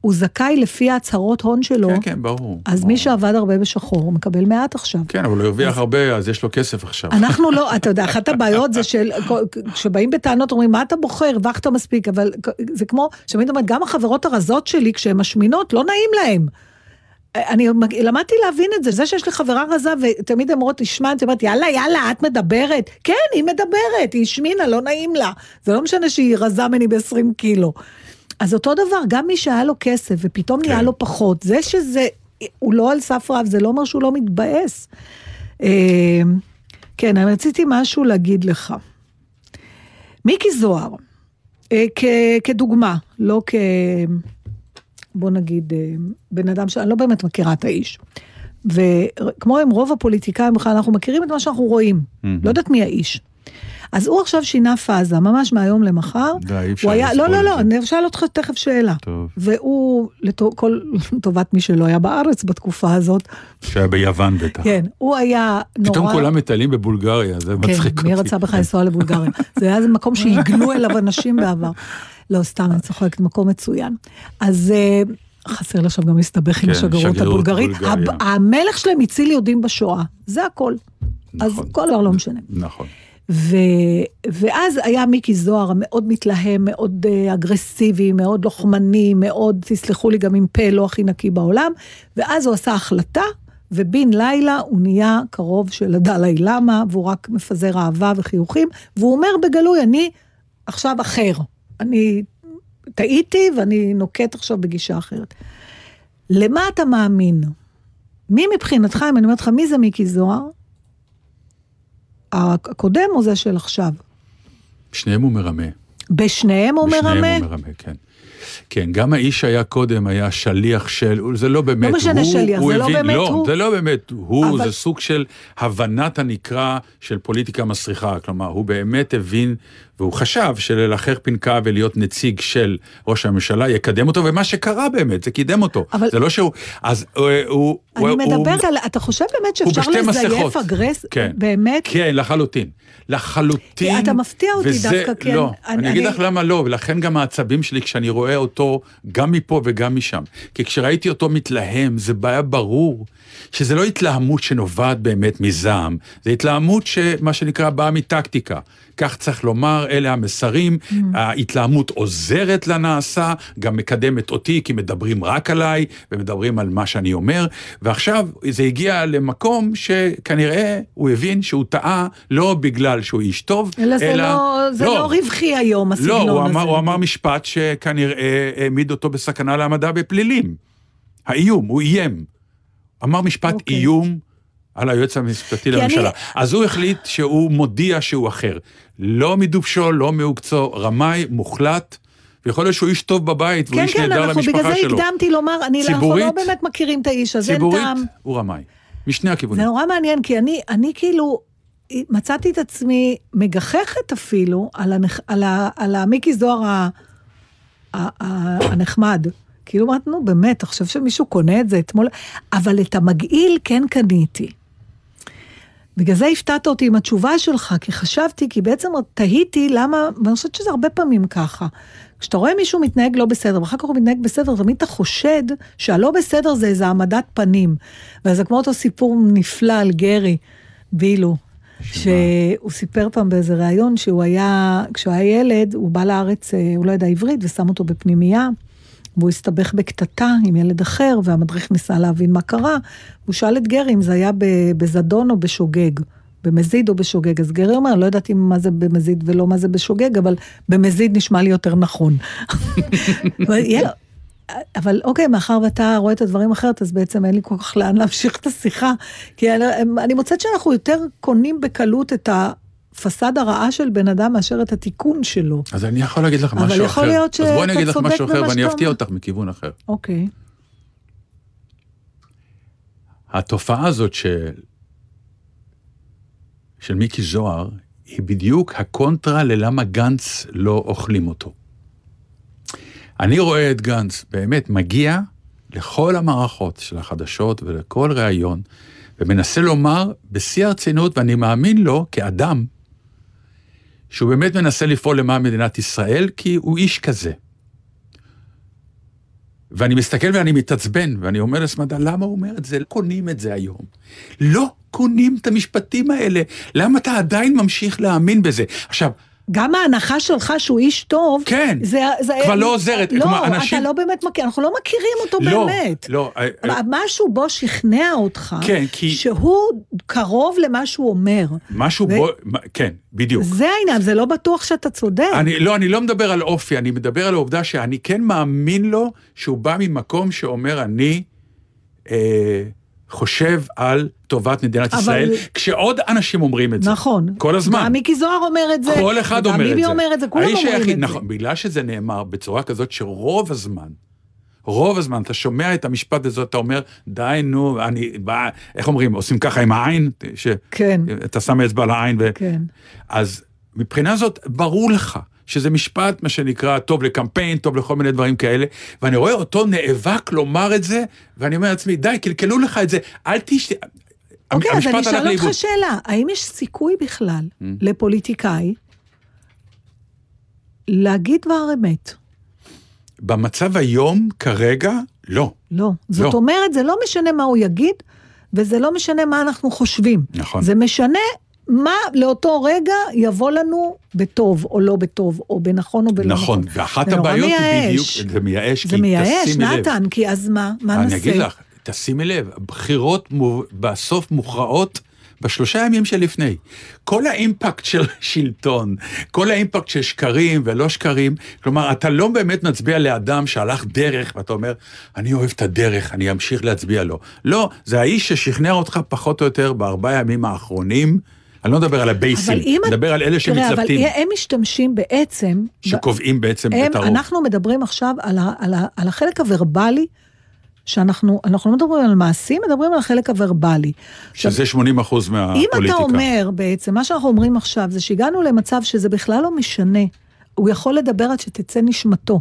הוא זכאי לפי ההצהרות הון שלו. כן, כן, ברור. אז ברור. מי שעבד הרבה בשחור, הוא מקבל מעט עכשיו. כן, אבל הוא הרוויח הרבה, אז יש לו כסף עכשיו. אנחנו לא, אתה יודע, אחת הבעיות זה של, [laughs] כשבאים בטענות אומרים, מה אתה בוחר, הרווחת מספיק, אבל זה כמו, שתמיד אומרת, גם החברות הרזות שלי, כשהן משמינות, לא נעים להן. אני למדתי להבין את זה, זה שיש לי חברה רזה ותמיד הן אומרות, תשמע, את אומרת, יאללה, יאללה, את מדברת. כן, היא מדברת, היא השמינה, לא נעים לה. זה לא משנה שהיא רזה ממני ב-20 קילו. אז אותו דבר, גם מי שהיה לו כסף ופתאום נהיה כן. לו פחות, זה שזה, הוא לא על סף רב, זה לא אומר שהוא לא מתבאס. אה, כן, אני רציתי משהו להגיד לך. מיקי זוהר, אה, כ- כדוגמה, לא כ... בוא נגיד, אה, בן אדם שאני לא באמת מכירה את האיש. וכמו עם רוב הפוליטיקאים בכלל, אנחנו מכירים את מה שאנחנו רואים. לא יודעת מי האיש. אז הוא עכשיו שינה פאזה, ממש מהיום למחר. די, אי אפשר היה, לא, לא, לא. אני אשאל אותך תכף שאלה. טוב. והוא, לטו- כל- לטובת מי שלא היה בארץ בתקופה הזאת, שהיה ביוון בטח. כן, הוא היה נורא... פתאום כולם מטיילים בבולגריה, זה כן, מצחיק אותי. מי רצה בכלל לנסוע לבולגריה? זה היה איזה מקום שהגלו אליו אנשים בעבר. לא, סתם, אני צוחקת, מקום מצוין. אז אה, חסר לי עכשיו גם להסתבך עם כן, השגרירות שגרירות הבולגרית. הב- המלך שלהם הציל יהודים בשואה, זה הכל. אז נכון. כל דבר לא משנה. נכון. ו... ואז היה מיקי זוהר המאוד מתלהם, מאוד uh, אגרסיבי, מאוד לוחמני, מאוד, תסלחו לי, גם עם פה לא הכי נקי בעולם, ואז הוא עשה החלטה, ובן לילה הוא נהיה קרוב של הדלאי למה, והוא רק מפזר אהבה וחיוכים, והוא אומר בגלוי, אני עכשיו אחר. אני טעיתי ואני נוקט עכשיו בגישה אחרת. למה אתה מאמין? מי מבחינתך, אם אני אומרת לך, מי זה מיקי זוהר? הקודם או זה של עכשיו? שניהם הוא מרמה. בשניהם הוא בשניהם מרמה? הוא מרמה, כן. כן, גם האיש שהיה קודם היה שליח של, זה לא באמת הוא. משנה שליח, הוא זה לא הבין- באמת לא, הוא. זה לא באמת הוא, אבל- זה סוג של הבנת הנקרא של פוליטיקה מסריחה. כלומר, הוא באמת הבין, והוא חשב שללחך פנקה ולהיות נציג של ראש הממשלה יקדם אותו, ומה שקרה באמת, זה קידם אותו. אבל- זה לא שהוא, אז אה, הוא... אני מדברת על, אתה חושב באמת שאפשר לזייף מסכות. אגרס? כן. באמת? כן, לחלוטין. לחלוטין. אתה מפתיע אותי וזה- דווקא, כן. לא, אני- אני אגיד לך למה לא, ולכן גם העצבים שלי כשאני רואה אותו גם מפה וגם משם. כי כשראיתי אותו מתלהם, זה בעיה ברור שזה לא התלהמות שנובעת באמת מזעם, זה התלהמות שמה שנקרא באה מטקטיקה. כך צריך לומר, אלה המסרים, Mm. ההתלהמות עוזרת לנעשה, גם מקדמת אותי, כי מדברים רק עליי, ומדברים על מה שאני אומר, ועכשיו זה הגיע למקום שכנראה הוא הבין שהוא טעה לא בגלל שהוא איש טוב, אלא זה לא, זה לא רווחי היום, לא, הסגנון הוא הזה. אמר, הוא אמר משפט שכנראה העמיד אותו בסכנה להעמדה בפלילים. האיום, הוא איים. אמר משפט אוקיי. איום על היועץ המשפטי אני- לממשלה. אז הוא החליט שהוא מודיע שהוא אחר. לא מדובשו, לא מעוקצו, רמאי, מוחלט, ויכול להיות שהוא איש טוב בבית, והוא כן, איש כן, נהדר אנחנו למשפחה בגלל זה שלו. הקדמתי לומר, אני אנחנו ציבורית- לא באמת מכירים את האיש הזה, אין ציבורית, טעם. הוא רמאי. משני הכיוונים. זה נורא מעניין, כי אני, אני כאילו מצאתי את עצמי מגחכת אפילו על, הנכ, על, ה, על המיקי זוהר ה, ה, ה, הנחמד. כאילו אמרת, נו באמת, חושב שמישהו קונה את זה אתמול? אבל את המגעיל כן קניתי. בגלל זה הפתעת אותי עם התשובה שלך, כי חשבתי, כי בעצם תהיתי למה, ואני חושבת שזה הרבה פעמים ככה. כשאתה רואה מישהו מתנהג לא בסדר, ואחר כך הוא מתנהג בסדר, תמיד אתה חושד שהלא בסדר זה איזה העמדת פנים. וזה כמו אותו סיפור נפלא על גרי, בילו, שהוא סיפר פעם באיזה ריאיון שהוא היה, כשהוא היה ילד, הוא בא לארץ, אה, הוא לא ידע עברית, ושם אותו בפנימייה. והוא הסתבך בקטטה עם ילד אחר, והמדריך ניסה להבין מה קרה. הוא שאל את גרי אם זה היה בזדון או בשוגג, במזיד או בשוגג. אז גרי אומר, לא ידעתי מה זה במזיד ולא מה זה בשוגג, אבל במזיד נשמע לי יותר נכון. [laughs] אבל אבל אוקיי, מאחר ואתה רואה את הדברים אחרת, אז בעצם אין לי כל כך לאן להמשיך את השיחה. כי אני, אני מוצאת שאנחנו יותר קונים בקלות את הפסאדה הרעה של בן אדם מאשר את התיקון שלו. אז אני יכול להגיד לך אבל משהו אחר. יכול להיות אז בואי שאתה אני אגיד לך צודק משהו אחר במה ואני שאתה אפתיע. אותך מכיוון אחר. אוקיי. התופעה הזאת של, של מיקי זוהר, היא בדיוק הקונטרה ללמה גנץ לא אוכלים אותו. אני רואה את גנץ באמת מגיע לכל המערכות של החדשות ולכל ראיון, ומנסה לומר בשיא הרצינות, ואני מאמין לו כאדם, שהוא באמת מנסה לפעול למען מדינת ישראל, כי הוא איש כזה. ואני מסתכל ואני מתעצבן, ואני אומר לסמדה, למה הוא אומר את זה? לא קונים את זה היום. לא קונים את המשפטים האלה. למה אתה עדיין ממשיך להאמין בזה? עכשיו, גם ההנחה שלך שהוא איש טוב, כן, זה, זה, כבר לא עוזרת. לא, כלומר, אנשים- אתה לא באמת מכיר, אנחנו לא מכירים אותו לא, באמת. לא, אה, אה, משהו בו שכנע אותך, כן, כי- שהוא קרוב למה שהוא אומר. משהו ו- בו, כן, בדיוק. זה העניין, זה לא בטוח שאתה צודק. אני, לא, אני לא מדבר על אופי, אני מדבר על העובדה שאני כן מאמין לו שהוא בא ממקום שאומר, אני אה, חושב על טובת מדינת אבל- ישראל, כשעוד אנשים אומרים את זה. נכון. כל הזמן. גם מיקי זוהר אומר את זה. כל אחד אומר את זה. ביבי אומר את זה, כולם אומרים היחיד- את זה. נכון, בגלל שזה נאמר בצורה כזאת שרוב הזמן, רוב הזמן אתה שומע את המשפט הזה, אתה אומר, די, נו, אני, בא, איך אומרים, עושים ככה עם העין, ש... כן. אתה שם אצבע על העין, ו... כן. אז מבחינה זאת, ברור לך שזה משפט, מה שנקרא, טוב לקמפיין, טוב לכל מיני דברים כאלה, ואני רואה אותו נאבק לומר את זה, ואני אומר לעצמי, די, קלקלו לך את זה, אל תשת... אוקיי, אז אני אשאל. אותך שאלה, האם יש סיכוי בכלל Mm. לפוליטיקאי להגיד דבר אמת? במצב היום, כרגע, לא. לא. זאת לא. אומרת, זה לא משנה מה הוא יגיד, וזה לא משנה מה אנחנו חושבים. נכון. זה משנה מה לאותו רגע יבוא לנו בטוב או לא בטוב, או בנכון או בלא נכון, נכון. ואחת הבעיות היא בדיוק. זה מייאש, זה כי מייאש. נתן, כי אז מה? מה נעשה? אני אגיד לך, תשימי לב, הבחירות בסוף מוכרעות בשלושה ימים שלפני. כל האימפקט של [laughs] שלטון, כל האימפקט של שקרים ולא שקרים, כלומר, אתה לא באמת מצביע לאדם שהלך דרך, ואתה אומר, אני אוהב את הדרך, אני אמשיך להצביע לו. לא, זה האיש ששכנע אותך פחות או יותר בארבעה ימים האחרונים. אני לא מדבר על הבייסים, אם... אני מדבר על אלה תראה, אבל שמתלבטים, הם משתמשים בעצם... שקובעים בעצם הם, את הרוב. אנחנו מדברים עכשיו על, ה, על, ה, על החלק הוורבלי, שאנחנו אנחנו לא מדברים על מעשים, מדברים על החלק הוורבלי. שזה 80 אחוז אם מהפוליטיקה. אתה אומר בעצם, מה שאנחנו אומרים עכשיו זה שהגענו למצב שזה בכלל לא משנה, הוא יכול לדבר עד שתצא נשמתו.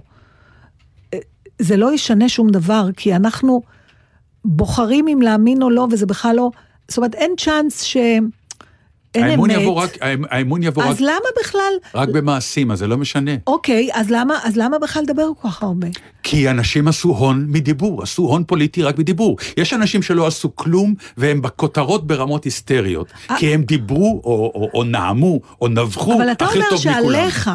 אה, זה לא ישנה שום דבר, כי אנחנו בוחרים אם להאמין או לא, וזה בכלל לא, זאת אומרת, אין צ'אנס ש... אין האמון אמת. יבוא רק, האמ- האמון יבוא רק, אז למה בכלל, רק במעשים, אז זה לא משנה. אוקיי, אז למה, אז למה בכלל לדבר כל כך הרבה? כי אנשים עשו הון מדיבור, עשו הון פוליטי רק מדיבור. יש אנשים שלא עשו כלום, והם בכותרות ברמות היסטריות. כי הם דיברו, או, או, או נאמו, או נבחו אבל אתה הכי אומר טוב מכולם. שעליך,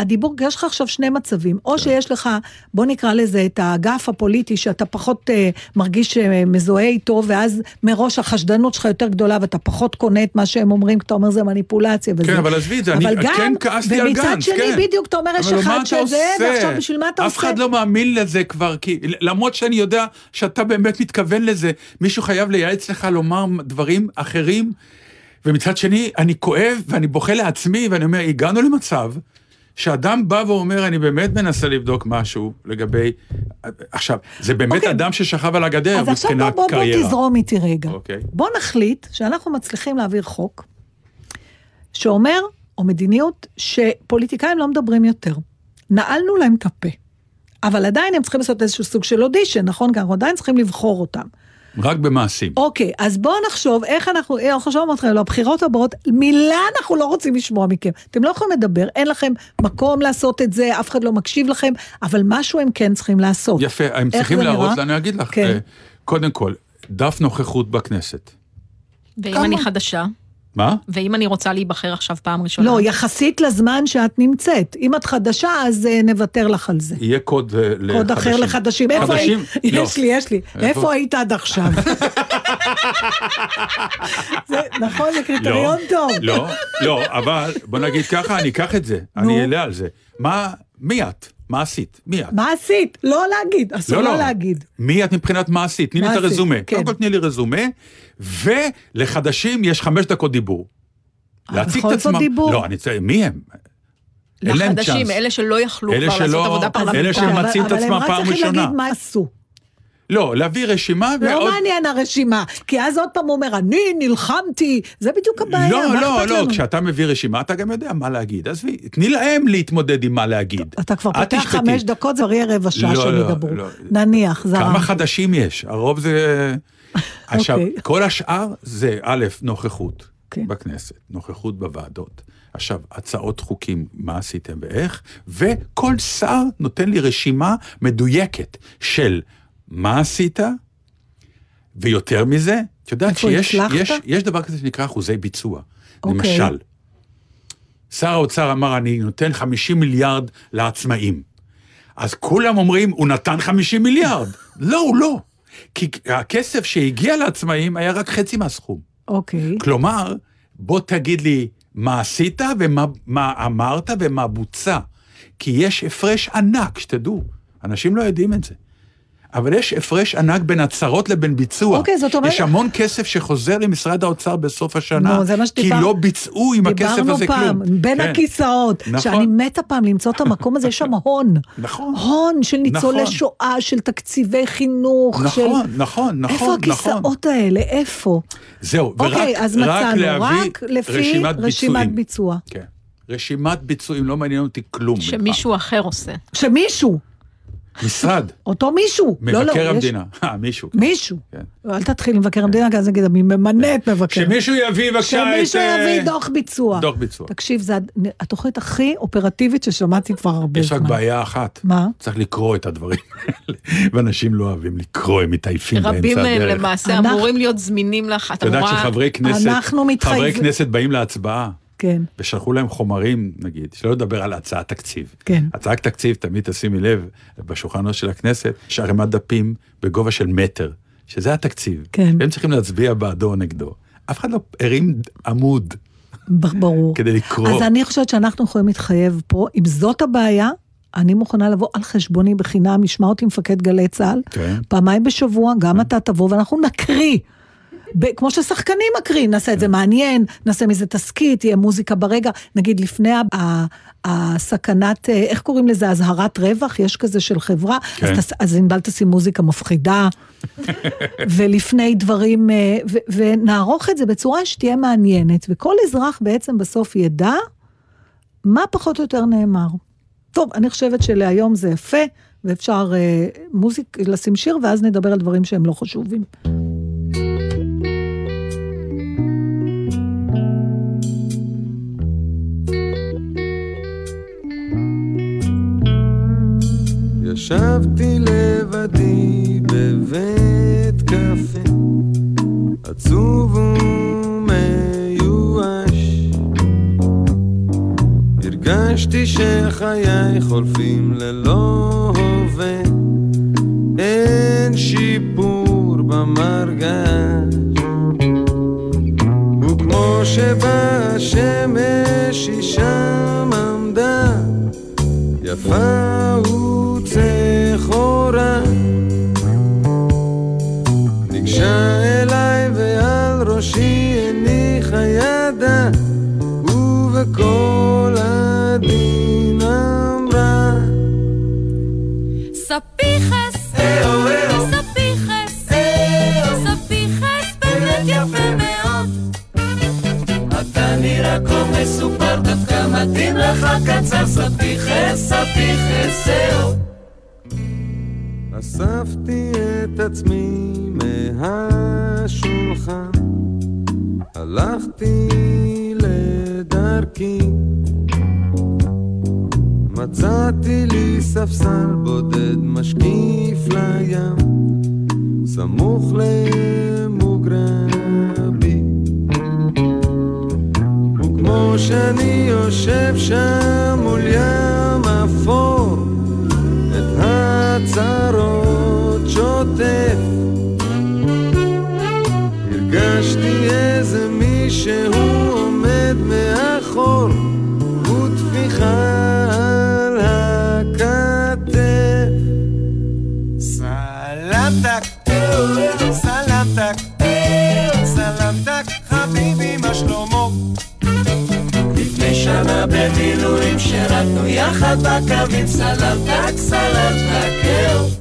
הדיבור, יש לך עכשיו שני מצבים, או שיש לך, בוא נקרא לזה את האגף הפוליטי, שאתה פחות אה, מרגיש אה, מזוהה איתו, ואז מראש החשדנות שלך יותר גדולה, ואתה פחות קונה את מה שהם אומרים, כי אתה אומר זה מניפולציה וזה. כן, אבל עזבי את זה, אני אבל גם, כן כעסתי על גנץ, ומצד שני, כן. בדיוק, אתה אומר, יש אחד שזה? ועכשיו בשביל מה אתה אף עושה? אחד לא מאמין לזה כבר, כי למרות שאני יודע שאתה באמת מתכוון לזה, מישהו חייב לייעץ לך לומר דברים אחרים, ומצד שני, אני כואב ואני בוכה לעצמי, ואני אומר, הגענו למצב שאדם בא ואומר, אני באמת מנסה לבדוק משהו לגבי... עכשיו, זה באמת אוקיי. אדם ששכב על הגדר אז עכשיו בוא, מבחינת בוא, בוא קריירה. תזרום איתי רגע. אוקיי. בוא נחליט שאנחנו מצליחים להעביר חוק שאומר, או מדיניות, שפוליטיקאים לא מדברים יותר. נעלנו להם את הפה. אבל עדיין הם צריכים לעשות איזשהו סוג של אודישן, נכון? כי אנחנו עדיין צריכים לבחור אותם. רק במעשים. אוקיי, אז בואו נחשוב איך אנחנו, אה, אנחנו שומעים אתכם, לבחירות הבאות, מילה אנחנו לא רוצים לשמוע מכם. אתם לא יכולים לדבר, אין לכם מקום לעשות את זה, אף אחד לא מקשיב לכם, אבל משהו הם כן צריכים לעשות. יפה, הם צריכים להראות אני אגיד לך, כן. אה, קודם כל, דף נוכחות בכנסת. ואם כמה? אני חדשה, מה? ואם אני רוצה להיבחר עכשיו פעם ראשונה. לא, יחסית לזמן שאת נמצאת. אם את חדשה, אז אה, נוותר לך על זה. יהיה קוד אה, לחדשים. קוד אחר לחדשים. איפה חדשים? היית? לא. יש לי, יש לי. איפה? איפה היית עד עכשיו? זה- נכון, זה קריטריון טוב. לא, לא, אבל בוא נגיד ככה, אני אקח את זה, אני אעלה על זה. מה, מי את? מה עשית? מי את? מה עשית? לא להגיד, אסור לא להגיד. מי את מבחינת מה עשית? תני לי את? הרזומה. כן. קודם כל תני לי רזומה, ולחדשים יש חמש דקות דיבור. אה, להציג את עצמם. דיבור? לא, אני צריך, מי הם? לחדשים. אלה שלא יכלו אלה כבר לעשות עבודה אלה פרלמנטרית. שהם מציעים את אבל עצמם הם פעם רק צריכים ראשונה. להגיד מה עשו. לא, להביא רשימה לא ועוד... מעניין הרשימה, כי אז עוד פעם הוא אומר, אני נלחמתי, זה בדיוק הבעיה, לא, מה לא, אכפת לא, לנו? כשאתה מביא רשימה, אתה גם יודע מה להגיד. עזבי, תני להם להתמודד עם מה להגיד. אתה כבר פותח תשפטי. חמש דקות, זה יהיה רבע שעה לא, שהם לא, ידברו. לא. נניח, זרם. כמה חדשים יש? הרוב זה... [laughs] עכשיו, אוקיי. כל השאר זה א', נוכחות כן. בכנסת, נוכחות בוועדות. עכשיו, הצעות חוקים, מה עשיתם ואיך, וכל שר נותן לי רשימה מדויקת של מה עשית, ויותר מזה, את יודעת שיש? יש, יש דבר כזה שנקרא אחוזי ביצוע. אוקיי. למשל, שר האוצר אמר, אני נותן 50 מיליארד לעצמאים. אז כולם אומרים, הוא נתן 50 מיליארד. לא, הוא לא. כי הכסף שהגיע לעצמאים היה רק חצי מהסכום. אוקיי. כלומר, בוא תגיד לי מה עשית ומה מה אמרת ומה בוצע. כי יש הפרש ענק, שתדעו, אנשים לא יודעים את זה. אבל יש הפרש ענק בין הצהרות לבין ביצוע. אוקיי, זאת אומרת- יש המון כסף שחוזר למשרד האוצר בסוף השנה, נו, זה מה כי שדיבר- לא ביצעו עם הכסף דיברנו הזה פעם, כלום. בין כן. הכיסאות, נכון. שאני מתה פעם למצוא את המקום הזה, יש שם הון. נכון. הון של ניצולי נכון. שואה, של תקציבי חינוך, של... נכון, נכון, נכון, איפה נכון. הכיסאות האלה? איפה? זהו, ורק אוקיי, אז מצאנו, רק לפי רשימת רשימת. ביצוע. כן. רשימת ביצועים, לא מעניין אותי כלום. שמישהו אחר עושה. שמישהו, משרד, אותו מישהו. לא, לא, מבקר יש- המדינה. אה, מישהו. כן. מישהו. כן. אל תתחיל עם מבקר המדינה, כי אז נגיד, מי ממנה את מבקר. שמישהו יביא בבקשה את... שמישהו אה, יביא דוח ביצוע. דוח ביצוע. תקשיב, זה הד- התוכנית הכי אופרטיבית ששמעתי כבר הרבה יש זמן. רק בעיה אחת. מה? צריך לקרוא את הדברים האלה. [laughs] ואנשים לא אוהבים לקרוא, הם מתעייפים באמצע רבים מהם הדרך. למעשה אנחנו- אמורים להיות זמינים לך. את יודעת. שחברי כנסת, חברי כנסת באים להצבעה, כן. ושלחו להם חומרים, נגיד, שלא לדבר על הצעת תקציב. כן. הצעת תקציב, תמיד תשימי לב, בשולחנות של הכנסת, יש ערימת דפים בגובה של מטר, שזה התקציב. כן. והם צריכים להצביע בעדו או נגדו. אף אחד לא הרים עמוד ברור. כדי לקרוא. אז אני חושבת שאנחנו יכולים להתחייב פה, אם זאת הבעיה, אני מוכנה לבוא על חשבוני בחינם, ישמע אותי מפקד גלי צה"ל, כן. פעמיים בשבוע, גם אתה תבוא ואנחנו נקריא. ב- כמו ששחקנים מקריאים, נעשה את זה מעניין, נעשה מזה תסכית, תהיה מוזיקה ברגע. נגיד לפני ה- הסכנת, אה, איך קוראים לזה, אזהרת רווח, יש כזה של חברה, כן. אז, אז ענבל תשים מוזיקה מפחידה, [laughs] ולפני דברים, אה, ו, ונערוך את זה בצורה שתהיה מעניינת, וכל אזרח בעצם בסוף ידע מה פחות או יותר נאמר. טוב, אני חושבת שלהיום זה יפה, ואפשר אה, מוזיק, לשים שיר, ואז נדבר על דברים שהם לא חשובים. ישבתי לבדי בבית קפה, עצוב ומיואש. הרגשתי שחיי חולפים ללא הווה, אין שיפור במרגש. וכמו שבשמש היא שם עמדה, יפה וצחורה ניגשה אליי ועל ראשי הניחה ידה ובקול מתאים לך קצר ספיחס ספיחס זהו. אספתי את עצמי מהשולחן הלכתי לדרכי מצאתי לי ספסל בודד משקיף לים סמוך למוגרבי כמו שאני יושב שם מול ים אפור, את הצרות שוטף. הרגשתי איזה מישהו עומד מאחור, הוא טפיחה על הכתף. סלטק, סלטק שנה במילואים שירתנו יחד בקווים סלמתק, סלמתק, אהו.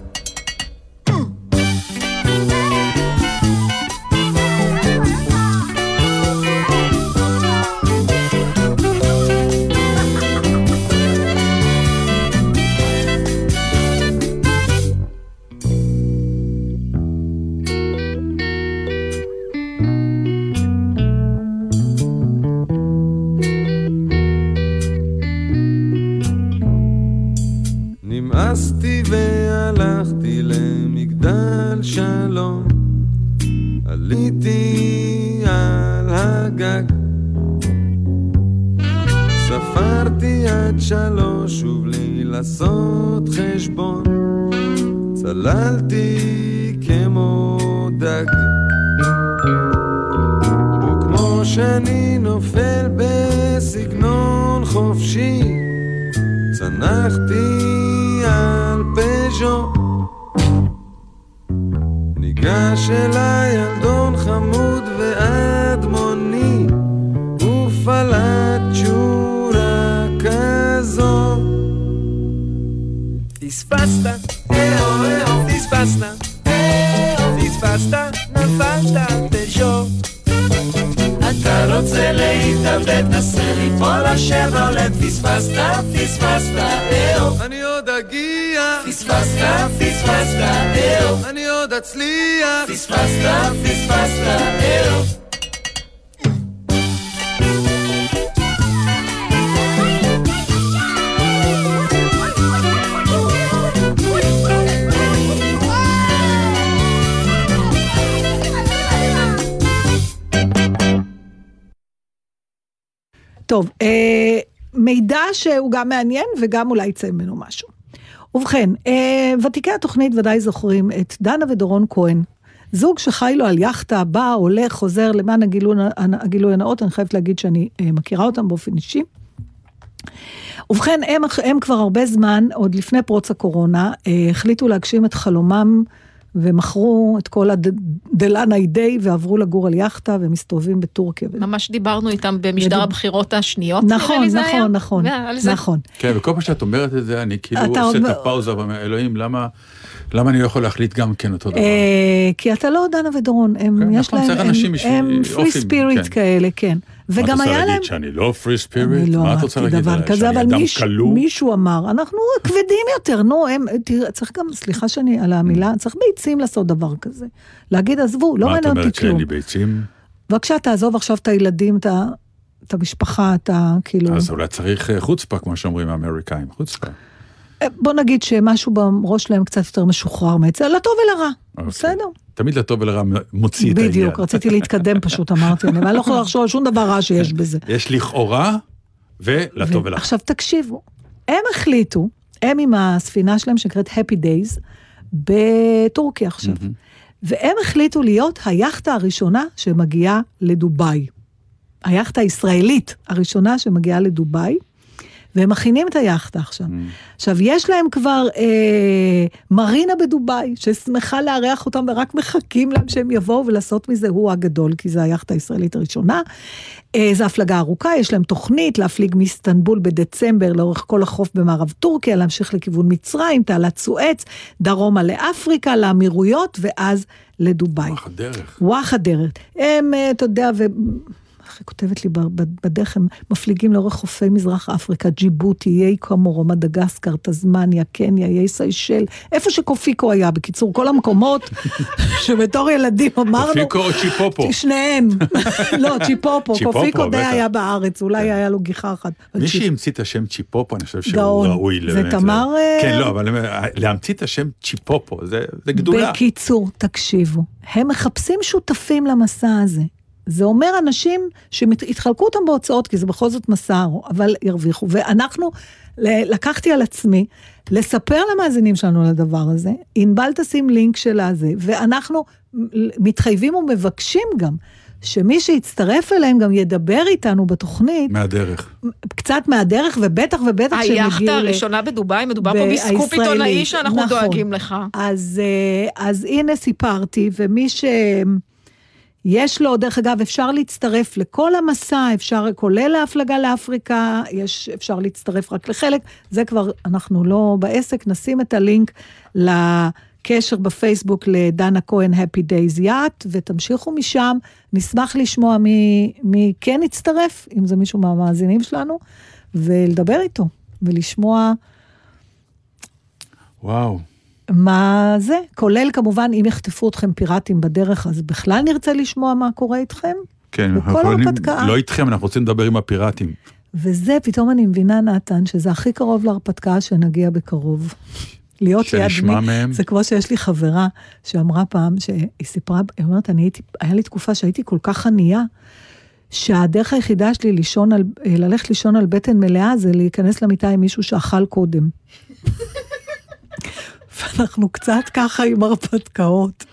טוב, אה, מידע שהוא גם מעניין וגם אולי יצא ממנו משהו. ובכן, אה, ותיקי התוכנית ודאי זוכרים את דנה ודורון כהן. זוג שחי לו על יאכטה, בא, הולך, חוזר, למען הגילוי, הגילוי הנאות, אני חייבת להגיד שאני אה, מכירה אותם באופן אישי. ובכן, הם, הם כבר הרבה זמן, עוד לפני פרוץ הקורונה, אה, החליטו להגשים את חלומם ומכרו את כל הדלנאי דיי ועברו לגור על יאכטה ומסתובבים בטורקיה. ממש דיברנו איתם במשדר בדיוק. הבחירות השניות, נכון, זה היה. נכון, נכון, זה. נכון. כן, וכל פעם שאת אומרת את זה, אני כאילו אתה עושה את אומר- הפאוזה ואומר, אלוהים, למה למה אני לא יכול להחליט גם כן אותו דבר? אה, כי אתה לא דנה ודורון, הם, כן, יש נכון, להם, הם- הם פרי ספיריט כן. כאלה, כן. מה את וגם רוצה היה להגיד, להם... שאני לא פרי ספיריט? לא מה את רוצה אמרתי להגיד דבר עליי? כזה, שאני אבל אדם מיש, כלוא? מישהו אמר, אנחנו כבדים יותר, נו, הם, תראה, צריך גם, סליחה שאני על המילה, צריך ביצים לעשות דבר כזה. להגיד, עזבו, לא מה את מעניין אותי אומרת שאין כלום. לי ביצים? בבקשה, תעזוב עכשיו את הילדים, את ה- את המשפחה, את ה... כאילו... אז אולי צריך אה, חוצפה, כמו שאומרים האמריקאים, חוצפה. בוא נגיד שמשהו בראש שלהם קצת יותר משוחרר מאצל, לטוב ולרע, אוקיי. בסדר. תמיד לטוב ולרע מוציא את העניין. בדיוק, רציתי להתקדם פשוט, אמרתי, אני לא יכולה לחשוב על שום דבר רע שיש בזה. יש לכאורה ולטוב ולרע. עכשיו תקשיבו, הם החליטו, הם עם הספינה שלהם שנקראת Happy Days, בטורקיה עכשיו, והם החליטו להיות היאכטה הראשונה שמגיעה לדובאי. היאכטה הישראלית הראשונה שמגיעה לדובאי, והם מכינים את היאכטה עכשיו. עכשיו, יש להם כבר אה, מרינה בדובאי, ששמחה לארח אותם ורק מחכים להם שהם יבואו ולעשות מזה הוא הגדול, כי זו היאכטה הישראלית הראשונה. אה, זו הפלגה ארוכה, יש להם תוכנית להפליג מאיסטנבול בדצמבר לאורך כל החוף במערב טורקיה, להמשיך לכיוון מצרים, תעלת סואץ, דרומה לאפריקה, לאמירויות, ואז לדובאי. וואח הדרך. וואח הדרך. הם, אה, אתה יודע, ו... איך היא כותבת לי בדרך, הם מפליגים לאורך חופי מזרח אפריקה, ג'יבוטי, איי קומורו, מדגסקר, תזמניה, קניה, איי סיישל, איפה שקופיקו היה, בקיצור, כל המקומות [laughs] שבתור ילדים אמרנו... קופיקו או צ'יפופו? שניהם. [laughs] לא, צ'יפופו, קופיקו די. היה בארץ, אולי היה לו גיחה אחת. מי שהמציא את השם צ'יפופו, אני חושב שהוא. ראוי. זה תמר, אה, כן, לא, אבל להמציא את השם צ'יפופו, זה גדולה. בקיצור, תקשיבו, הם מחפשים שותפים למסע הזה. זה אומר אנשים שיתחלקו אותם בהוצאות, כי זה בכל זאת מסע, אבל ירוויחו. ואנחנו, לקחתי על עצמי לספר למאזינים שלנו על הדבר הזה, ענבל תשים לינק של הזה, ואנחנו מתחייבים ומבקשים גם שמי שיצטרף אליהם גם ידבר איתנו בתוכנית, מהדרך. קצת מהדרך, ובטח ובטח כשהם היאכטה יגיעו... הראשונה בדובאי, מדובר פה בסקופ עיתונאי שאנחנו נכון. דואגים לך. אז, אה, אז הנה סיפרתי, ומי שיש לו, דרך אגב, אפשר להצטרף לכל המסע, אפשר, כולל ההפלגה לאפריקה, יש, אפשר להצטרף רק לחלק, זה כבר, אנחנו לא בעסק, נשים את הלינק לקשר בפייסבוק לדנה כהן, Happy Days Yacht, ותמשיכו משם, נשמח לשמוע מי, מי כן יצטרף, אם זה מישהו מהמאזינים שלנו, ולדבר איתו, ולשמוע. וואו. מה זה, כולל כמובן אם יחטפו אתכם פיראטים בדרך, אז בכלל נרצה לשמוע מה קורה איתכם. כן, אנחנו הרפתקה. לא איתכם, אנחנו רוצים לדבר עם הפיראטים. וזה, פתאום אני מבינה, נתן, שזה הכי קרוב להרפתקה שנגיע בקרוב. להיות ליד מי, מהם. זה כמו שיש לי חברה שאמרה פעם, שהיא סיפרה, היא אומרת, אני הייתי, היה לי תקופה שהייתי כל כך ענייה, שהדרך היחידה שלי לישון על, ללכת לישון על בטן מלאה זה להיכנס למיטה עם מישהו שאכל קודם. ואנחנו קצת ככה עם הרפתקאות.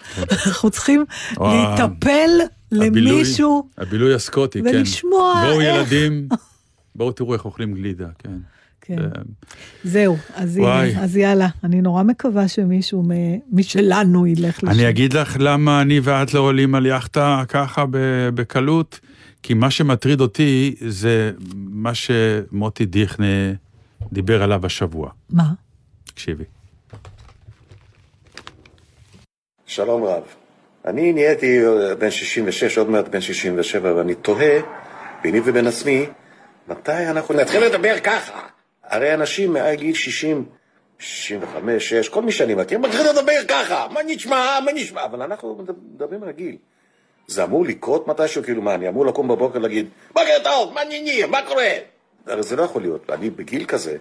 אנחנו צריכים. להיטפל למישהו. הבילוי הסקוטי, כן. ולשמוע בואו איך- ילדים, [laughs] בואו תראו איך אוכלים גלידה, כן. כן. זה- זהו, אז. הנה, אז יאללה, אני נורא מקווה שמישהו מ- משלנו ילך לשם. אני אגיד לך למה אני ואת לא עולים על יאכטה ככה בקלות, כי מה שמטריד אותי זה מה שמוטי דיכנה דיבר עליו השבוע. מה? תקשיבי. שלום רב. אני נהייתי בן 66, עוד מעט בן 67, ואני תוהה ביני ובין עצמי, מתי אנחנו נתחיל לדבר ככה? הרי אנשים מעל גיל 60, 65, 6, כל מי שאני מכיר, מתחיל לדבר ככה, מה נשמע, מה נשמע, אבל אנחנו מדברים רגיל. זה אמור לקרות מתישהו, כאילו מה, אני אמור לקום בבוקר להגיד, בוקר טוב, מה העניינים, מה קורה? הרי זה לא יכול להיות, אני בגיל כזה,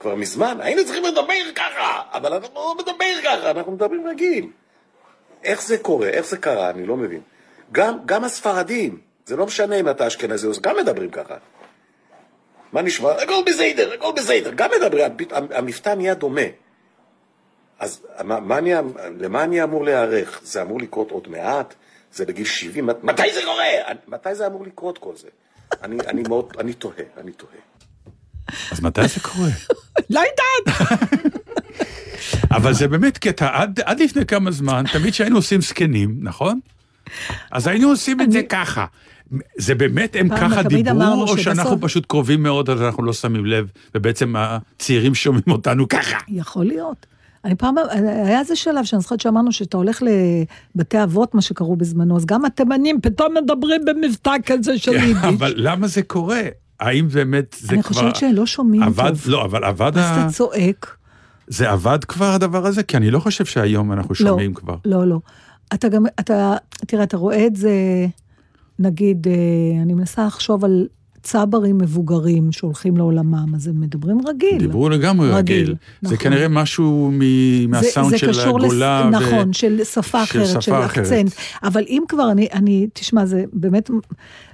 כבר מזמן, היינו צריכים לדבר ככה, אבל אנחנו לא מדבר ככה, אנחנו מדברים רגיל. איך זה קורה? איך זה קרה? אני לא מבין. גם, גם הספרדים, זה לא משנה אם אתה אשכנזי, גם מדברים ככה. מה נשמע? הכל בסדר, הכל בסדר. גם מדברים, המבטא נהיה דומה. אז מה, מה אני, למה אני אמור להיערך? זה אמור לקרות עוד מעט? זה בגיל 70? מתי זה קורה? מתי זה אמור לקרות כל זה? אני, אני מאוד, אני תוהה, אני תוהה. אז מתי זה קורה? [laughs] לא יודעת. [laughs] אבל זה באמת קטע, עד, עד לפני כמה זמן, תמיד כשהיינו עושים זקנים, נכון? אז היינו עושים את זה ככה. זה באמת, הם ככה דיברו, או שאנחנו פשוט קרובים מאוד, אז אנחנו לא שמים לב, ובעצם הצעירים שומעים אותנו ככה. יכול להיות. אני פעם, היה איזה שלב שאני זוכרת שאמרנו שאתה הולך לבתי אבות, מה שקראו בזמנו, אז גם התימנים פתאום מדברים במבטא כזה של יידיש. כן, אבל למה זה קורה? האם באמת זה אני כבר... חושבת שלא שומעים עבד, טוב. לא, אבל עבד אז ה... אתה צועק. זה עבד כבר הדבר הזה? כי אני לא חושב שהיום אנחנו שומעים לא, כבר. לא, לא. אתה גם, אתה, תראה, אתה רואה את זה, נגיד, אה, אני מנסה לחשוב על צברים מבוגרים שהולכים לעולמם, אז הם מדברים רגיל. דיברו לגמרי רגיל, רגיל. זה נכון. כנראה משהו מ- מהסאונד זה, של זה קשור הגולה. לס... ו- נכון, של שפה של אחרת, שפה של. אקצנט. אבל אם כבר, אני, אני, תשמע, זה באמת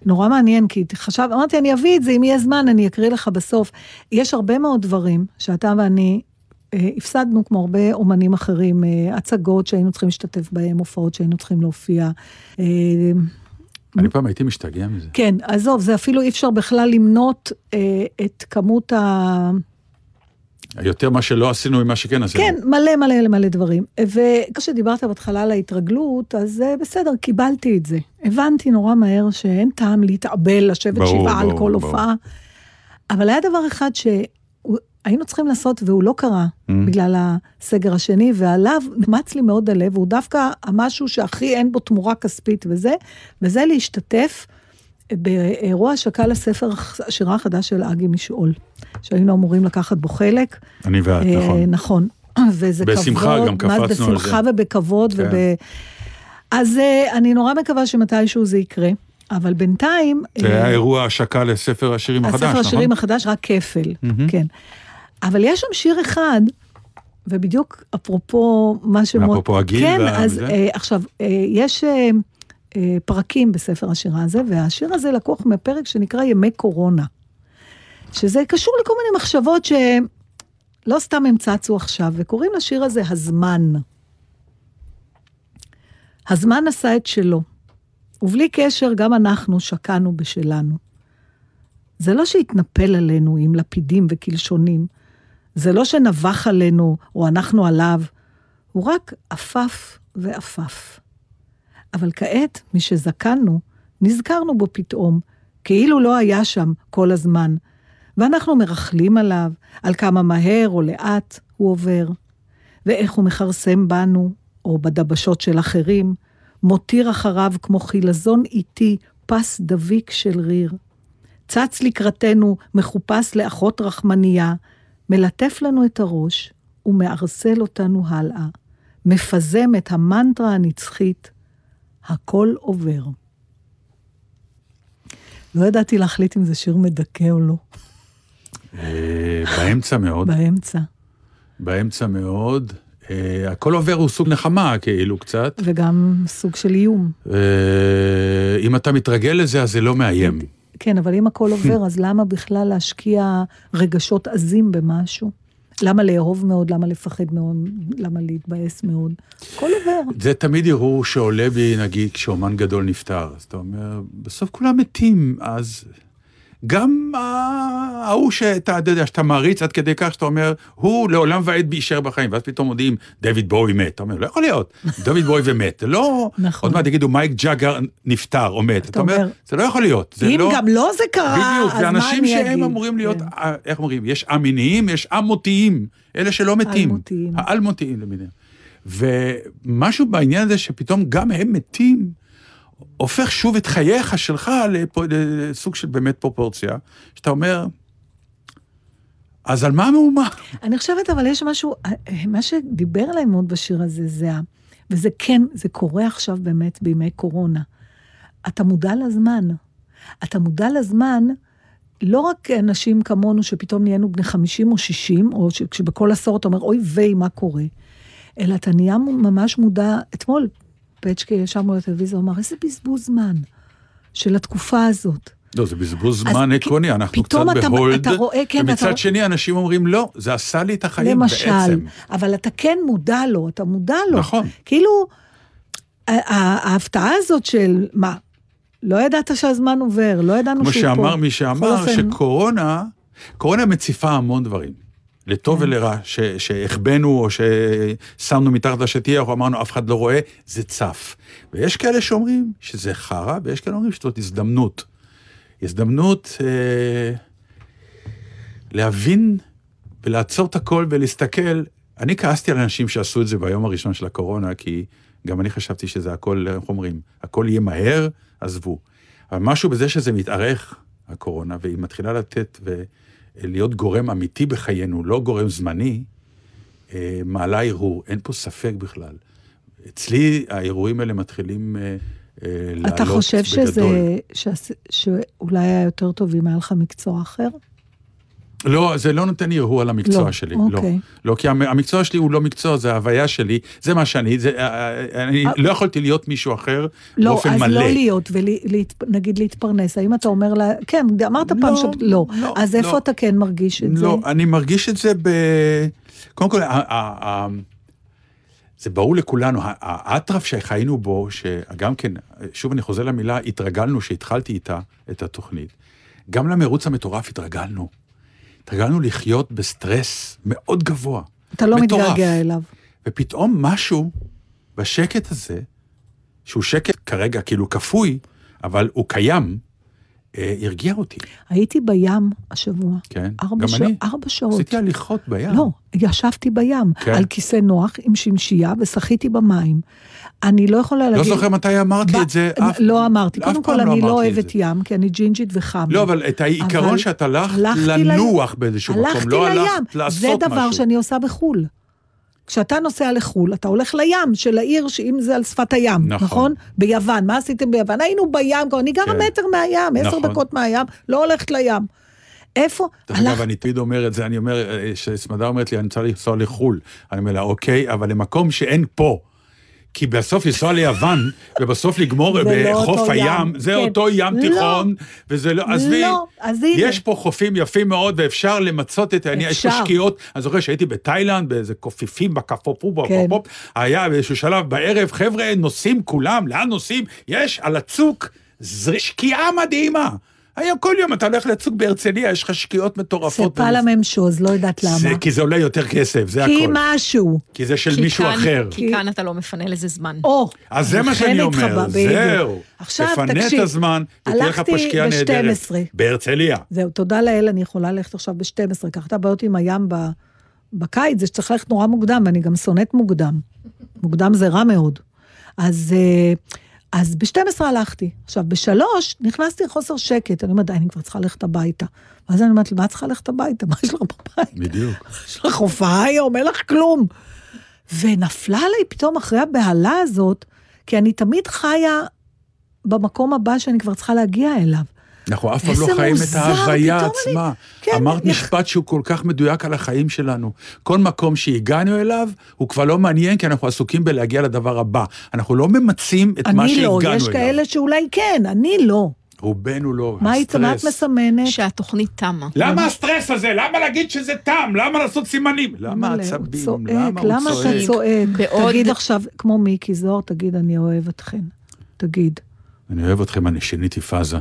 נורא מעניין, כי חשב, אמרתי, אני אביא את זה, אם יהיה זמן, אני אקריא לך בסוף. יש הרבה מאוד דברים שאתה ואני הפסדנו, כמו הרבה אומנים אחרים, אה, הצגות שהיינו צריכים להשתתף בהן, הופעות שהיינו צריכים להופיע. אה, אני פעם הייתי משתגע מזה. כן, עזוב, זה אפילו אי אפשר בכלל למנות אה, את כמות ה... יותר מה שלא עשינו ממה שכן עשינו. כן, מלא מלא מלא דברים. וכשדיברת בהתחלה על ההתרגלות, אז אה, בסדר, קיבלתי את זה. הבנתי נורא מהר שאין טעם להתאבל, לשבת שבעה על כל. הופעה. אבל היה דבר אחד שהיינו צריכים לעשות, והוא לא קרה, Mm. בגלל הסגר השני, ועליו נחמץ לי מאוד הלב, והוא דווקא המשהו שהכי אין בו תמורה כספית וזה, וזה להשתתף באירוע השקה לספר השירה החדש של אגי משעול, שהיינו אמורים לקחת בו חלק. אני ואת, אה, נכון. נכון. וזה בשמחה, כבוד, גם קפצנו על זה. בשמחה ובכבוד. כן. וב... אז אה, אני נורא מקווה שמתישהו זה יקרה, אבל בינתיים... זה היה אה, אירוע השקה לספר השירים החדש, נכון? הספר השירים החדש, רק כפל, מהמם. כן. אבל יש שם שיר אחד, ובדיוק אפרופו מה שמות... אפרופו הגיל כן, וה- אז? אה, עכשיו, אה, יש אה, אה, פרקים בספר השירה הזה, והשיר הזה לקוח מפרק שנקרא ימי קורונה. שזה קשור לכל מיני מחשבות שלא סתם הם צצו עכשיו, וקוראים לשיר הזה הזמן. הזמן עשה את שלו. ובלי קשר, גם אנחנו שקענו בשלנו. זה לא שהתנפל עלינו עם לפידים וקלשונים, זה לא שנבח עלינו או אנחנו עליו, הוא רק עפף ועפף. אבל כעת, משזקנו, נזכרנו בו פתאום, כאילו לא היה שם כל הזמן, ואנחנו מרכלים עליו, על כמה מהר או לאט הוא עובר, ואיך הוא מכרסם בנו, או בדבשות של אחרים, מותיר אחריו כמו חילזון איטי פס דביק של ריר. צץ לקראתנו, מחופש לאחות רחמנייה, מלטף לנו את הראש ומערסל אותנו הלאה, מפזם את המנטרה הנצחית, הכל עובר. לא ידעתי להחליט אם זה שיר מדכא או לא, אה, באמצע מאוד, באמצע. באמצע מאוד. אה, הכל עובר הוא סוג נחמה, כאילו, קצת. וגם סוג של איום. אה, אם אתה מתרגל לזה, אז זה לא מאיים. כן, אבל אם הכל עובר, [laughs] אז למה בכלל להשקיע רגשות עזים במשהו? למה לאהוב מאוד? למה לפחד מאוד? למה להתבאס מאוד? הכל עובר. זה תמיד הרהור שעולה בי, נגיד, כשאומן גדול נפטר. אז אתה אומר, בסוף כולם מתים, אז גם ההוא שאתה אתה יודע, שאתה מעריץ עד כדי כך שאתה אומר, הוא לעולם ועד יישאר בחיים, ואז פתאום מודיעים, דויד בואי מת. אתה אומר, לא יכול להיות, דויד בואי ומת. זה לא, נכון. עוד מעט יגידו, מייק ג'אגר נפטר או מת. אתה אומר, זה לא יכול להיות. זה אם לא... גם לא זה קרה, בדיוק, זה אנשים שהם? אמורים להיות, כן. אה, איך אומרים, יש א-מיניים, יש א-מותיים, אלה שלא מתים. אלמותיים. האלמותיים למיניהם. ומשהו בעניין הזה שפתאום גם הם מתים, הופך שוב את חייך שלך לסוג של באמת פרופורציה, שאתה אומר, אז על מה המהומה? אני חושבת, אבל יש משהו, מה שדיבר עליי מאוד בשיר הזה, זה ה... וזה כן, זה קורה עכשיו באמת בימי קורונה. אתה מודע לזמן. אתה מודע לזמן, לא רק אנשים כמונו שפתאום נהיינו בני 50 או 60, או ש- כשבכל עשור אתה אומר, אוי ויי, מה קורה? אלא אתה נהיה ממש מודע, אתמול פצ'קי ישב מול הטלוויזיה, הוא אמר, איזה בזבוז זמן של התקופה הזאת. לא, זה בזבוז זמן עקרוני, אנחנו קצת אתה- בהולד, אתה רואה, כן, ומצד אתה- שני אנשים אומרים, לא, זה עשה לי את החיים למשל, בעצם. אבל אתה כן מודע לו, אתה מודע לו. נכון. כאילו, ההפתעה הזאת של, מה, לא ידעת שהזמן עובר, לא ידענו כמו שהוא פה. שאמר מי שאמר, אופן, שקורונה, קורונה מציפה המון דברים. לטוב כן. ולרע, שהחבאנו או ששמנו מתחת לשטיח או אמרנו אף אחד לא רואה, זה צף. ויש כאלה שאומרים שזה חרא, ויש כאלה שאומרים שזאת הזדמנות. הזדמנות אה, להבין ולעצור את הכל ולהסתכל. אני כעסתי על אנשים שעשו את זה ביום הראשון של הקורונה, כי גם אני חשבתי שזה הכל, איך אומרים, הכל יהיה מהר, עזבו. אבל משהו בזה שזה מתארך, הקורונה, והיא מתחילה לתת ולהיות גורם אמיתי בחיינו, לא גורם זמני, אה, מעלה ערעור, אין פה ספק בכלל. אצלי הערעורים האלה מתחילים אה, אה, לעלות אתה חושב בגדול. שזה, שאולי היה יותר טוב אם היה לך מקצוע אחר? לא, זה לא נותן לי הרהור על המקצוע לא, שלי. אוקיי. לא. לא, כי המ- המקצוע שלי הוא לא מקצוע, זה ההוויה שלי, זה מה שאני, זה, אה, אני לא יכולתי להיות מישהו אחר לא, באופן אז מלא. לא להיות, ונגיד להתפרנס. האם אתה אומר לה, כן, אמרת פעם לא, ש... לא. לא, אז איפה לא. אתה כן מרגיש את זה? לא, אני מרגיש את זה ב... קודם כל, זה ברור לכולנו, האטרף שחיינו בו, שגם כן, שוב אני חוזר למילה, התרגלנו, שהתחלתי איתה את התוכנית, גם למרוץ המטורף התרגלנו. התרגלנו לחיות בסטרס מאוד גבוה. אתה לא מטורף. מתגעגע אליו. ופתאום משהו בשקט הזה, שהוא שקט כרגע כאילו כפוי, אבל הוא קיים, אה, הרגיע אותי, הייתי בים השבוע. כן? ארבע, גם שע... אני. ארבע שעות. עשיתי הליכות בים. לא, ישבתי בים, כן. על כיסא נוח עם שמשייה ושחיתי במים. אני לא יכולה לא להגיד... זוכר מתי אמרת לי ב- את זה. אף- לא אמרתי. אף קודם כל, אני לא לי את אוהבת זה. ים, כי אני ג'ינג'ית וחם. לא, אבל את העיקרון שאת הלכת לנוח. באיזשהו מקום, לא. הלכת לעשות זה משהו. דבר שאני עושה בחו"ל. כשאתה נוסע לחו"ל, אתה הולך לים של העיר, שאם זה על שפת הים, נכון. נכון? ביוון, מה עשיתם ביוון? היינו בים, אני גרה כן. מטר מהים, עשר נכון. דקות מהים, לא הולכת לים. איפה? דרך אגב, אני תמיד אומר את זה, אני אומר, אה, שסמדה אומרת לי, אני צריך לנסוע לחו"ל. אני אומר לה, אוקיי, אבל למקום שאין פה. כי בסוף לנסוע ליוון, ובסוף לגמור לא בחוף ים. הים, זה כן. אותו ים לא. תיכון, וזה לא, עזבי, לא, אז הנה. יש פה חופים יפים מאוד, ואפשר למצות את העניין, יש פה. שקיעות, אני זוכר שהייתי בתאילנד, באיזה קופיפים בקפופו, כן. היה באיזשהו שלב בערב, חבר'ה, נוסעים כולם, לאן נוסעים? יש על הצוק שקיעה מדהימה. היום כל יום אתה הולך לצוק בהרצליה, יש לך שקיעות זה מטורפות. פאלה ממשוז, לא יודעת למה. זה כי זה עולה יותר כסף, זה כי הכל. משהו. כי זה של כי מישהו כאן- אחר. כי כאן אתה לא מפנה לזה זמן. או, אז זה מה שאני אומר. זהו. עכשיו תפנה תקשיב, את הזמן, ותהיה לך פה שקיעה נהדרת. ב-12. בהרצליה. זהו, תודה לאל, אני יכולה ללכת עכשיו ב-12, קח את הבעיות עם הים ב... בקיץ, זה שצריך ללכת נורא מוקדם, ואני גם שונאת מוקדם. מוקדם זה רע מאוד. אז, אה, אז ב-12 הלכתי. עכשיו, ב-3 נכנסתי לחוסר שקט, אני אומרת, די, אני כבר צריכה ללכת הביתה. ואז אני אומרת, מה את צריכה ללכת הביתה? מה יש לך בבית? בדיוק. יש לך הופעה היום, אין לך כלום. ונפלה עליי פתאום אחרי הבהלה הזאת, כי אני תמיד חיה במקום הבא שאני כבר צריכה להגיע אליו. אנחנו אף פעם לא חיים את ההוויה פתאום אני- עצמה. כן, אמרת איך- משפט שהוא כל כך מדויק על החיים שלנו. כל מקום שהגענו אליו, הוא כבר לא מעניין, כי אנחנו עסוקים בלהגיע לדבר הבא. אנחנו לא ממצים את מה אני שהגענו לא, אליו. יש כאלה שאולי כן, אני לא. רובנו לא, מה היית, מה את הסטרס. מסמנת? שהתוכנית תמה. למה הסטרס הזה? למה להגיד שזה תם? למה לעשות סימנים? למה עצבים? צועק, למה הוא למה צועק? אתה צועק? בעוד- תגיד עכשיו, כמו מיקי זוהר, תגיד, אני אוהב אתכן. תגיד. אני אוהב אתכם, אני שיניתי פאזה.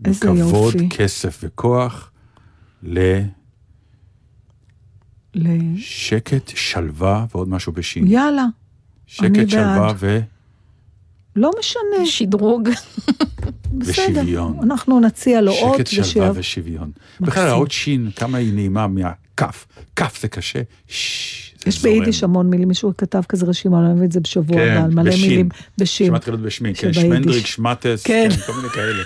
בכבוד, יופי. כסף וכוח, לשקט, ל... שלווה ועוד משהו בשין. יאללה, אני שקט, שלווה בעד. ו... לא משנה, שדרוג. [laughs] בסדר. ושוויון. אנחנו נציע לו אות, שקט, שלווה ושוויון. בכלל, האות שין, כמה היא נעימה מהכף. כף זה קשה, ששש, יש. ביידיש המון מילים, מישהו כתב כזה רשימה, אני אביא את זה בשבוע כן, הבא, על מלא בשין. מילים בשין. שמתחילות בשמין, כן, שביידיש. שמנדריק, שמטס, כן. כן, כל מיני כאלה.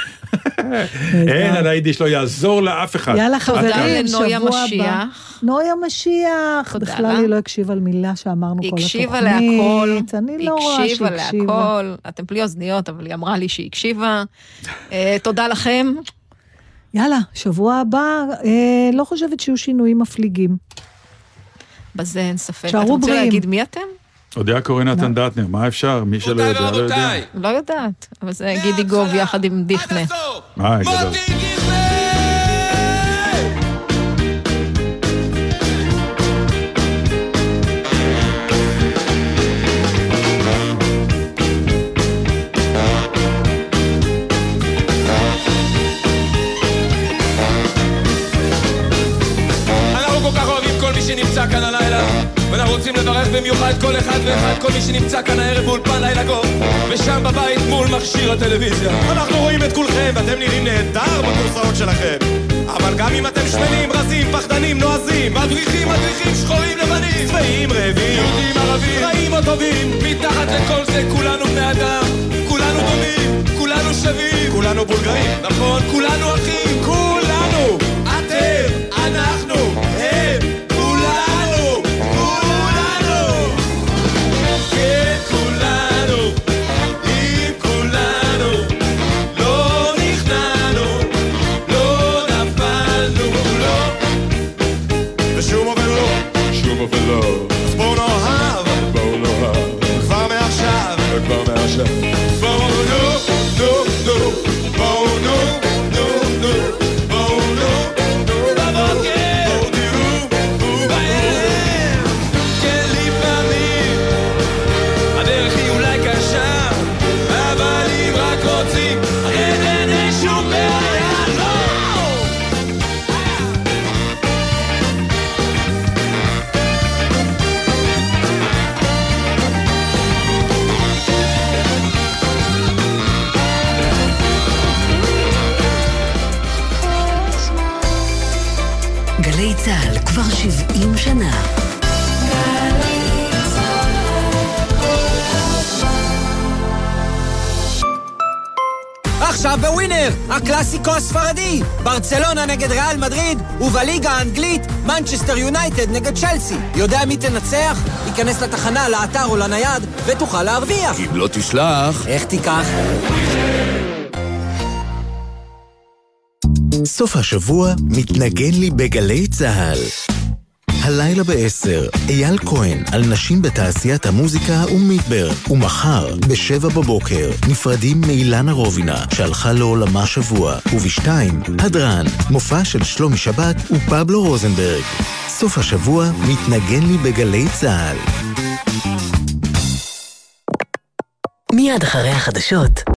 [laughs] אין על היידיש, לא יעזור לאף אחד. יאללה חברים, תודה שבוע הבא. משיח. נויה משיח, תודה בכלל. היא לא הקשיבה על מילה שאמרנו כל התוכנית. הקשיבה להכל, אני לא רואה הקשיבה שהקשיבה. להכל, אתם בלי אוזניות, אבל היא אמרה לי שהיא הקשיבה. אה, תודה לכם. יאללה, שבוע הבא, אה, לא חושבת שיהיו שינויים מפליגים. בזה אין ספק. שערו אתם רוצים בריאים. להגיד מי אתם? אודיה קורא נתן דטנר, מה אפשר? מי שלא יודע, לא יודע. לא יודעת, אבל זה גידי גוב יחד עם דיכנה. אה, גדול. שנמצא כאן ואנחנו רוצים לברך במיוחד כל אחד ואחד, כל מי שנמצא כאן הערב באולפן לילה גו ושם בבית מול מכשיר הטלוויזיה. אנחנו רואים את כולכם ואתם נראים נהדר בכורסאות שלכם. אבל גם אם אתם שמנים, רזים, פחדנים, נועזים מבריחים, מדריכים, שחורים, לבנים צבעים, רעבים, יהודים, ערבים, רעים או טובים מתחת לכל זה כולנו בני אדם. כולנו דומים, כולנו שווים כולנו בולגרים, נכון, כולנו אחים כולנו אתם, אנחנו, ברצלונה נגד ריאל מדריד, ובליגה האנגלית, מנצ'סטר יונייטד נגד צ'לסי. יודע מי תנצח? ייכנס לתחנה, לאתר או לנייד, ותוכל להרוויח. אם לא תשלח... איך תיקח? סוף השבוע מתנגן לי בגלי צהל. הלילה בעשר, אייל כהן על נשים בתעשיית המוזיקה ומידברן. ומחר, בשבע בבוקר, נפרדים מאילנה רובינה, שהלכה לעולמה שבוע. ובשתיים, הדרן, מופע של שלומי שבת ופבלו רוזנברג. סוף השבוע מתנגן לי בגלי צה"ל. מיד אחרי החדשות,